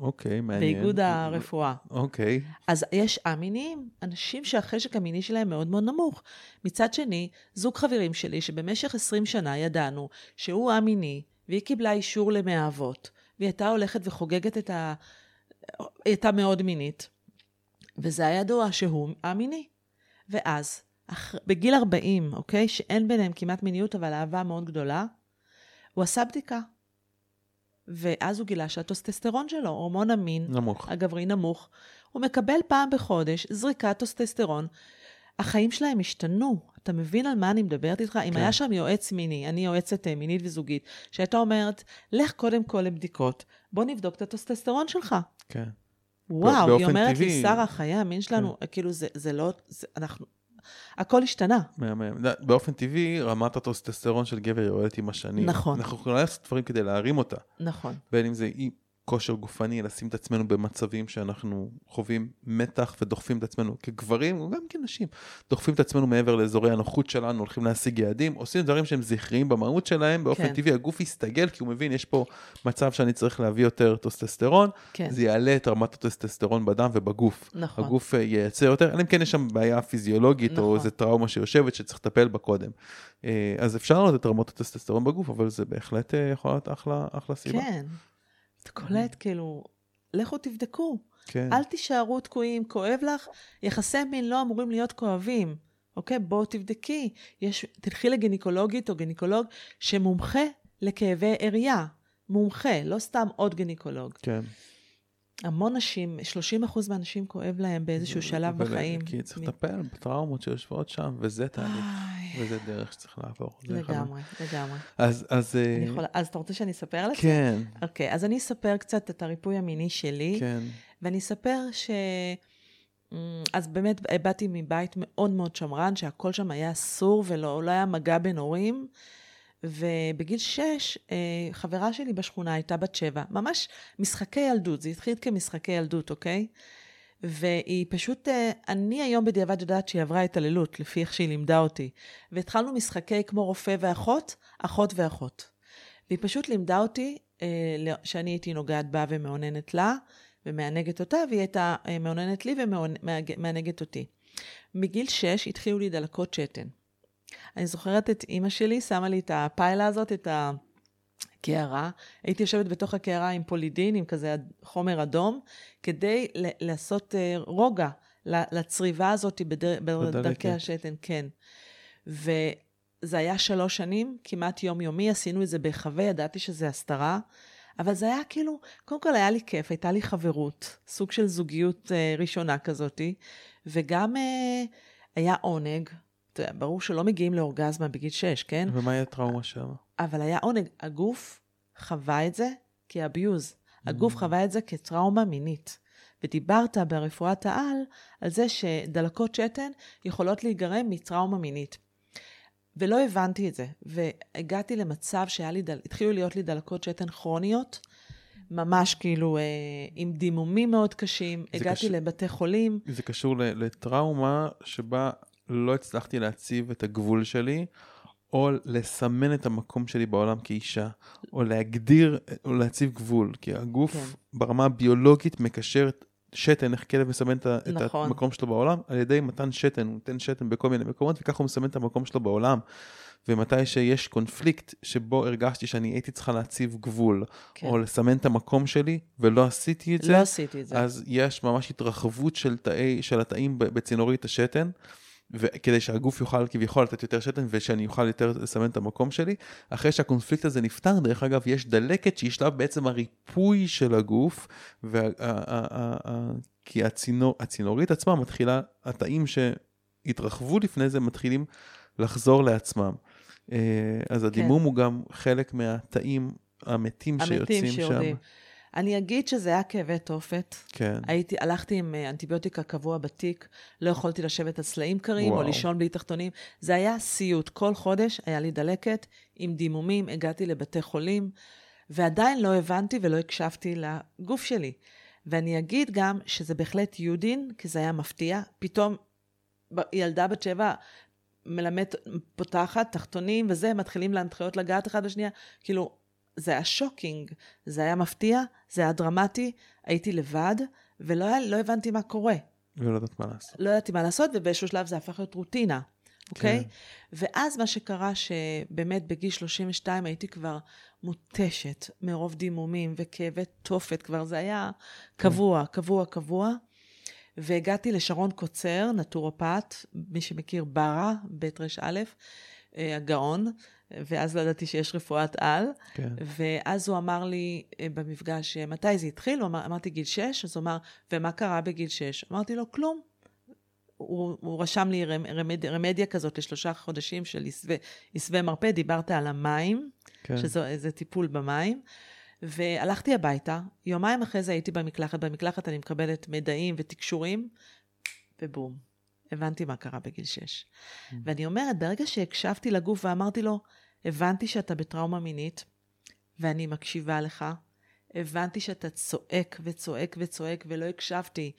אוקיי, מעניין.
באיגוד הרפואה.
אוקיא.
אז יש א-מיניים, אנשים שהחשק המיני שלהם מאוד מאוד נמוך. מצד שני, זוג חברים שלי שבמשך 20 שנה ידענו שהוא א-מיני, והיא קיבלה אישור למאהבות, והיא הייתה הולכת וחוגגת את ה... היא הייתה מאוד מינית, וזה היה ידוע שהוא א-מיני. ואז, אח... בגיל 40, אוקיי? שאין ביניהם כמעט מיניות, אבל אהבה מאוד גדולה, הוא עשה בדיקה. ואז הוא גילה שהטסטוסטרון שלו, הורמון המין,
נמוך.
הגברי נמוך, הוא מקבל פעם בחודש זריקת טסטוסטרון. החיים שלהם השתנו. אתה מבין על מה אני מדברת איתך? אם
כן.
היה שם יועץ מיני, אני יועצת אה, מינית וזוגית, שהייתה אומרת, לך קודם כל לבדיקות, בוא נבדוק את הטוסטסטרון שלך.
כן.
וואו, היא אומרת לי,
טבעי-
שרה, חיי המין שלנו, כאילו, זה, זה לא, זה, אנחנו, הכל השתנה.
מהמם. באופן טבעי, רמת הטוסטסטרון של גבר יורדת עם השנים.
נכון.
אנחנו יכולים לעשות דברים כדי להרים אותה.
נכון.
בין אם זה כושר גופני, לשים את עצמנו במצבים שאנחנו חווים מתח ודוחפים את עצמנו כגברים, וגם כנשים, דוחפים את עצמנו מעבר לאזורי הנוחות שלנו, הולכים להשיג יעדים, עושים דברים שהם זכריים במהות שלהם, באופן
כן.
טבעי הגוף יסתגל, כי הוא מבין, יש פה מצב שאני צריך להביא יותר טסטוסטרון,
כן,
זה יעלה את רמת הטסטוסטרון בדם ובגוף.
נכון.
הגוף אה, ייצר יותר, אלא אם כן יש שם בעיה פיזיולוגית או
נכון.
איזה טראומה שיושבת שצריך לטפל בה קודם. אה, אז אפשר לעלות את רמות הטסטוסטרון בגוף, אבל זה בהחלט אה, יכול להיות אחלה, אחלה סיבה.
כן. אתה קולט, כאילו, לכו תבדקו.
כן.
אל תישארו תקועים, כואב לך, יחסי מין לא אמורים להיות כואבים. אוקיי? בואו תבדקי. יש, תלכי לגינקולוגית או גינקולוג שמומחה לכאבי עריה. מומחה, לא סתם עוד גינקולוג.
כן.
המון נשים, 30% מהנשים כואב להם באיזשהו שלב בחיים.
כי צריך לטפל בטראומות שיושבות שם, וזה תהליך, וזה דרך שצריך לעבור.
לגמרי, לגמרי.
אז, אז, אה,
אז אתה רוצה שאני אספר זה?
כן,
אוקיי, אז אני אספר קצת את הריפוי המיני שלי.
כן,
ואני אספר ש... אז באמת באתי מבית מאוד מאוד שמרן, שהכל שם היה אסור ולא לא היה מגע בין הורים. ובגיל שש, אה, חברה שלי בשכונה הייתה בת שבע, ממש משחקי ילדות, זה התחיל כמשחקי ילדות, אוקיי? והיא פשוט, אה, אני היום בדיעבד יודעת שהיא עברה התעללות, לפי איך שהיא לימדה אותי. והתחלנו משחקי כמו רופא ואחות, אחות ואחות. והיא פשוט לימדה אותי אה, לא- שאני הייתי נוגעת בה ומאוננת לה, ומענגת אותה, והיא הייתה מאוננת לי ומענגת אותי. מגיל שש התחילו לי דלקות שתן. אני זוכרת את אימא שלי, שמה לי את הפיילה הזאת, את הקערה. הייתי יושבת בתוך הקערה עם פולידין, עם כזה חומר אדום, כדי ל- לעשות אה, רוגע לצריבה הזאת בדר... בדרכי השתן, כן. וזה היה שלוש שנים, כמעט יומיומי, עשינו את זה בהיחווה, ידעתי שזה הסתרה. אבל זה היה כאילו, קודם כל היה לי כיף, הייתה לי חברות, סוג של זוגיות אה, ראשונה כזאתי, וגם אה, היה עונג. יודע, ברור שלא מגיעים לאורגזמה בגיל שש, כן?
ומה יהיה טראומה שם?
אבל היה עונג. הגוף חווה את זה כאביוז. הגוף
Mm.
חווה את זה כטראומה מינית. ודיברת ברפואת העל על זה שדלקות שתן יכולות להיגרם מטראומה מינית. ולא הבנתי את זה, והגעתי למצב שהיה לי, דל... התחילו להיות לי דלקות שתן כרוניות, ממש כאילו אה, עם דימומים מאוד קשים, הגעתי
קשה.
לבתי חולים,
זה קשור לטראומה שבה לא הצלחתי להציב את הגבול שלי, או לסמן את המקום שלי בעולם כאישה, או להגדיר, או להציב גבול, כי הגוף
כן.
ברמה הביולוגית מקשר את שתן, איך כלב מסמן את ה- את
נכון.
המקום שלו בעולם, על ידי מתן שתן, הוא נותן שתן בכל מיני מקומות, וככה הוא מסמן את המקום שלו בעולם. ומתי שיש קונפליקט שבו הרגשתי שאני הייתי צריכה להציב גבול,
כן.
או לסמן את המקום שלי, ולא עשיתי את זה,
לא עשיתי את זה.
אז יש ממש התרחבות של, תאי, של התאים בצינורית השתן, וכדי שהגוף יוכל כביכול לתת יותר שתן ושאני אוכל יותר לסמן את המקום שלי. אחרי שהקונפליקט הזה נפתר, דרך אגב, יש דלקת שהיא שלב בעצם הריפוי של הגוף, וה, ה, ה, ה, ה, כי הצינור, הצינורית עצמה מתחילה, התאים שהתרחבו לפני זה מתחילים לחזור לעצמם. אה, אז הדימום הוא גם חלק מהתאים המתים שיוצאים
המתים
שם.
אני אגיד שזה היה כאבי תופת.
כן.
הייתי, הלכתי עם אה, אנטיביוטיקה קבוע בתיק, לא יכולתי לשבת על סלעים קרים או
וואו.
לישון בלי תחתונים. זה היה סיוט. כל חודש היה לי דלקת עם דימומים, הגעתי לבתי חולים, ועדיין לא הבנתי ולא הקשבתי לגוף שלי. ואני אגיד גם שזה בהחלט יודין, כי זה היה מפתיע. פתאום ילדה בת שבע מלמד, פותחת תחתונים וזה, מתחילים להנחיות לגעת אחד בשנייה. כאילו, זה היה שוקינג, זה היה מפתיע, זה היה דרמטי, הייתי לבד, ולא היה, לא הבנתי מה קורה.
ולא יודעת מה לעשות.
לא ידעתי מה לעשות, ובאיזשהו שלב זה הפך להיות רוטינה, אוקיי?
כן.
ואז מה שקרה, שבאמת בגיל 32 הייתי כבר מותשת מרוב דימומים וכאבי תופת, כבר זה היה קבוע, קבוע, קבוע. והגעתי לשרון קוצר, נטורופט, מי שמכיר ברה, בית ר"א, אה, הגאון, ואז לא ידעתי שיש רפואת על.
כן.
ואז הוא אמר לי אה, במפגש, אה, מתי זה התחיל? הוא אמר, אמרתי, גיל 6? אז הוא אמר, ומה קרה בגיל 6? אמרתי לו, כלום. הוא, הוא רשם לי רמ, רמד, רמדיה כזאת לשלושה חודשים של עשווה מרפא, דיברת על המים,
כן.
שזה טיפול במים. והלכתי הביתה, יומיים אחרי זה הייתי במקלחת, במקלחת אני מקבלת מידעים ותקשורים, ובום, הבנתי מה קרה בגיל 6.
Mm.
ואני אומרת, ברגע שהקשבתי לגוף ואמרתי לו, הבנתי שאתה בטראומה מינית, ואני מקשיבה לך, הבנתי שאתה צועק וצועק וצועק ולא הקשבתי.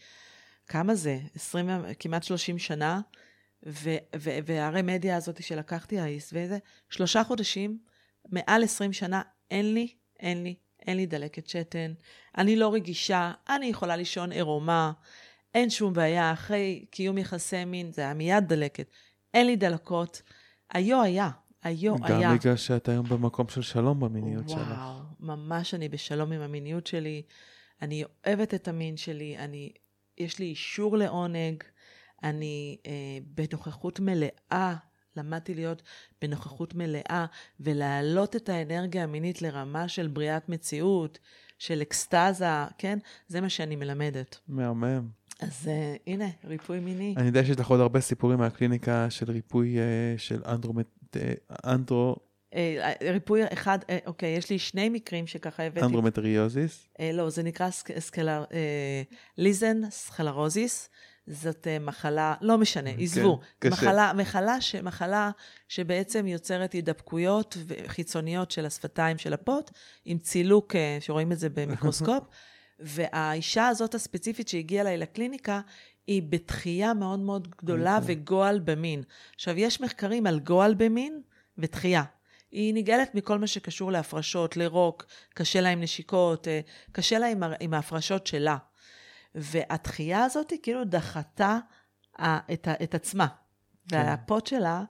כמה זה? 20, כמעט 30 שנה, ו- ו- והרמדיה הזאת שלקחתי, האיס, וזה, שלושה חודשים, מעל 20 שנה, אין לי, אין לי, אין לי דלקת שתן, אני לא רגישה, אני יכולה לישון עירומה, אין שום בעיה, אחרי קיום יחסי מין, זה היה מיד דלקת. אין לי דלקות. היו היה, היו היה.
גם בגלל שאת היום במקום של שלום במיניות שלך.
וואו, ממש אני בשלום עם המיניות שלי. אני אוהבת את המין שלי, אני, יש לי אישור לעונג, אני אה, בנוכחות מלאה, למדתי להיות בנוכחות מלאה, ולהעלות את האנרגיה המינית לרמה של בריאת מציאות, של אקסטזה, כן? זה מה שאני מלמדת.
מהמם.
אז אה, הנה, ריפוי מיני.
אני יודע שיש לך עוד הרבה סיפורים מהקליניקה של ריפוי אה, של אנדרומט... אה, אנדרו...
אה, ריפוי אחד, אוקיי, יש לי שני מקרים שככה הבאתי.
אנדומטריוזיס.
אה, לא, זה נקרא סק, סקלר, אה, ליכן סקלרוזיס. זאת אה, מחלה, לא משנה, עזבו.
קשה.
מחלה, מחלה, ש, מחלה שבעצם יוצרת הידבקויות חיצוניות של השפתיים של הפות, עם צילוק, אה, שרואים את זה במיקרוסקופ. והאישה הזאת הספציפית שהגיעה אליי לקליניקה, היא בדחייה מאוד מאוד גדולה
אוקיי.
וגועל במין. עכשיו, יש מחקרים על גועל במין ודחייה. היא נגעלת מכל מה שקשור להפרשות, לרוק, קשה לה עם נשיקות, אה, קשה לה עם, עם ההפרשות שלה. והתחייה הזאת היא כאילו דחתה ה- את, את עצמה. והפוט שלה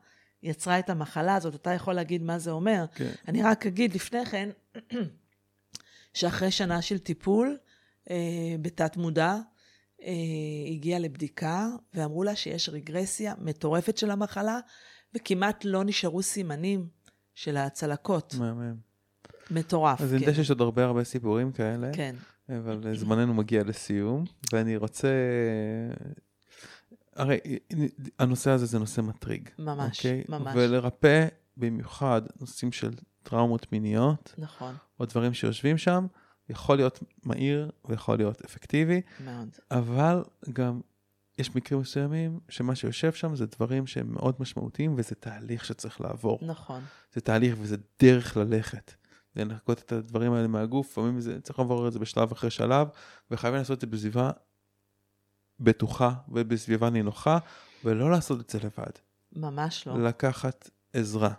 יצרה את המחלה הזאת. אתה יכול להגיד מה זה אומר.
כן.
אני רק אגיד לפני כן, שאחרי שנה של טיפול אה, בתת מודע, אה, הגיעה לבדיקה ואמרו לה שיש רגרסיה מטורפת של המחלה, וכמעט לא נשארו סימנים של הצלקות.
מהמם.
מטורף.
אז אני
כן.
יודע שיש עוד הרבה הרבה סיפורים כאלה,
כן,
אבל זמננו מגיע לסיום, ואני רוצה... הרי הנושא הזה זה נושא מטריג.
ממש,
אוקיי?
ממש.
ולרפא במיוחד נושאים של טראומות מיניות,
נכון,
או דברים שיושבים שם, יכול להיות מהיר ויכול להיות אפקטיבי,
מאוד.
אבל גם יש מקרים מסוימים שמה שיושב שם זה דברים שהם מאוד משמעותיים וזה תהליך שצריך לעבור.
נכון,
זה תהליך וזה דרך ללכת. לנקות את הדברים האלה מהגוף, לפעמים זה, צריך לעבור את זה בשלב אחרי שלב, וחייבים לעשות את זה בסביבה בטוחה ובסביבה נינוחה, ולא לעשות את זה לבד.
ממש לא,
לקחת עזרה.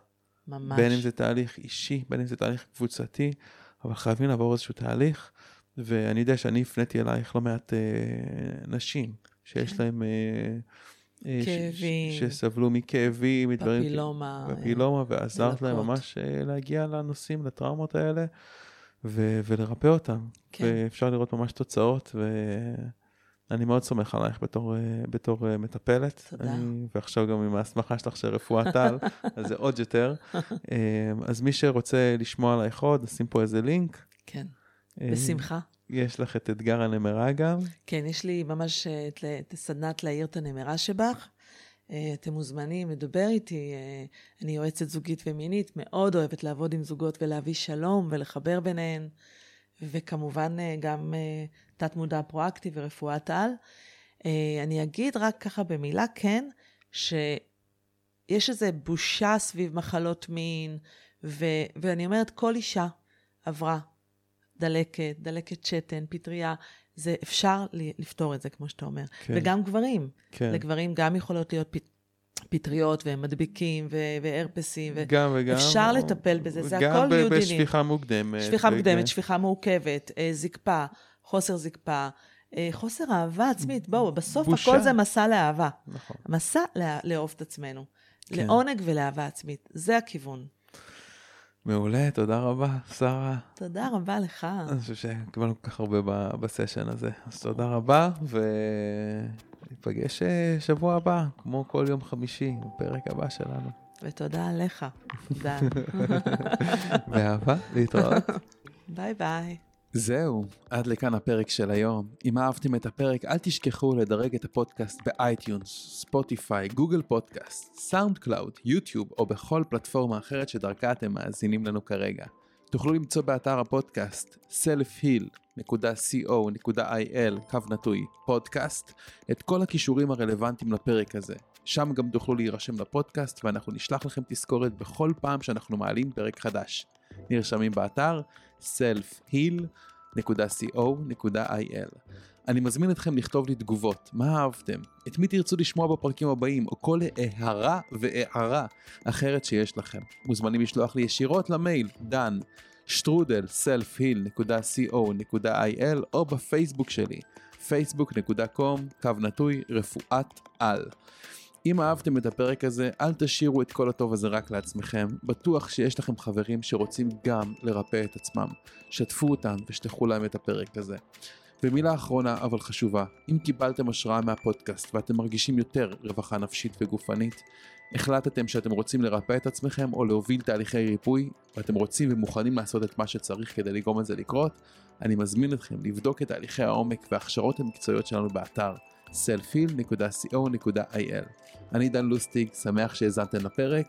ממש.
בין אם זה תהליך אישי, בין אם זה תהליך קבוצתי, אבל חייבים לעבור איזשהו תהליך, ואני יודע שאני הפניתי אלייך לא מעט אה, נשים שיש
כן.
להם... אה, אה, ש-
כאבים.
ש- שסבלו מכאבים, מדברים...
פפילומה. אה,
פפילומה, ועזרת להם. ממש אה, להגיע לנושאים, לטראומות האלה, ו- ולרפא אותם.
כן.
ואפשר לראות ממש תוצאות, ואני מאוד סומך עלייך בתור, אה, בתור אה, מטפלת.
תודה.
אני, ועכשיו גם עם ההסמכה שלך של רפואת על, אז זה עוד יותר. אה, אז מי שרוצה לשמוע עלייך עוד, נשים פה איזה לינק.
כן,
אה,
בשמחה.
יש לך את אתגר הנמרה גם.
כן, יש לי ממש את את סדנת להעיר את הנמרה שבך. אתם מוזמנים לדבר איתי. אני יועצת זוגית ומינית, מאוד אוהבת לעבוד עם זוגות ולהביא שלום ולחבר ביניהן. וכמובן גם תת-מודע פרואקטיב ורפואת על. אה, אני אגיד רק ככה במילה, כן, שיש איזו בושה סביב מחלות מין, ו- ואני אומרת, כל אישה עברה דלקת, דלקת שתן, פטריה, זה אפשר לפתור את זה, כמו שאתה אומר.
כן.
וגם גברים.
כן.
לגברים גם יכולות להיות פ... פטריות והם מדביקים ו- והרפסים. ו-
גם וגם.
אפשר לטפל בזה, זה
גם
הכל
ב-
יודינים.
בשפיכה מוקדמת.
שפיכה מוקדמת, שפיכה מורכבת, אה, זקפה, חוסר זקפה, אה, חוסר אהבה עצמית. בואו, בסוף
בושה.
הכל זה מסע לאהבה.
נכון.
מסע לה- לאהוב את עצמנו.
כן.
לעונג ולאהבה עצמית. זה הכיוון.
מעולה, תודה רבה, שרה.
תודה רבה לך.
אני חושב שקיבלנו כל כך הרבה בסשן הזה. אז תודה רבה, וניפגש אה, שבוע הבא, כמו כל יום חמישי, בפרק הבא שלנו.
ותודה עליך, דן.
באהבה, להתראות.
ביי ביי.
זהו, עד לכאן הפרק של היום. אם אהבתם את הפרק, אל תשכחו לדרג את הפודקאסט ב iTunes, Spotify, Google Podcast, SoundCloud, YouTube או בכל פלטפורמה אחרת שדרכה אתם מאזינים לנו כרגע. תוכלו למצוא באתר הפודקאסט selfheal.co.il קו נטוי פודקאסט את כל הכישורים הרלוונטיים לפרק הזה. שם גם תוכלו להירשם לפודקאסט ואנחנו נשלח לכם תזכורת בכל פעם שאנחנו מעלים פרק חדש. נרשמים באתר selfheal.co.il. אני מזמין אתכם לכתוב לי תגובות, מה אהבתם, את מי תרצו לשמוע בפרקים הבאים, או כל הערה והערה אחרת שיש לכם. מוזמנים לשלוח לי ישירות למייל דן שטרודל selfheal.co.il או בפייסבוק שלי facebook.com קו נטוי רפואת על. אם אהבתם את הפרק הזה, אל תשאירו את כל הטוב הזה רק לעצמכם. בטוח שיש לכם חברים שרוצים גם לרפא את עצמם. שתפו אותם ושלחו להם את הפרק הזה. ומילה אחרונה אבל חשובה, אם קיבלתם השראה מהפודקאסט ואתם מרגישים יותר רווחה נפשית וגופנית, החלטתם שאתם רוצים לרפא את עצמכם או להוביל תהליכי ריפוי, ואתם רוצים ומוכנים לעשות את מה שצריך כדי לגרום לזה לקרות, אני מזמין אתכם לבדוק את תהליכי העומק וההכשרות המקצועיות שלנו באתר selfheal.co.il. אני דן לוסטיג, שמח שהאזנתם לפרק,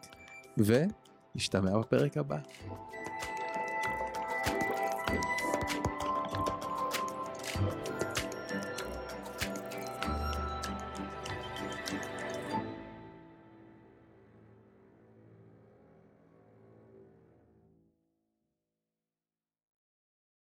ונשתמע בפרק הבא.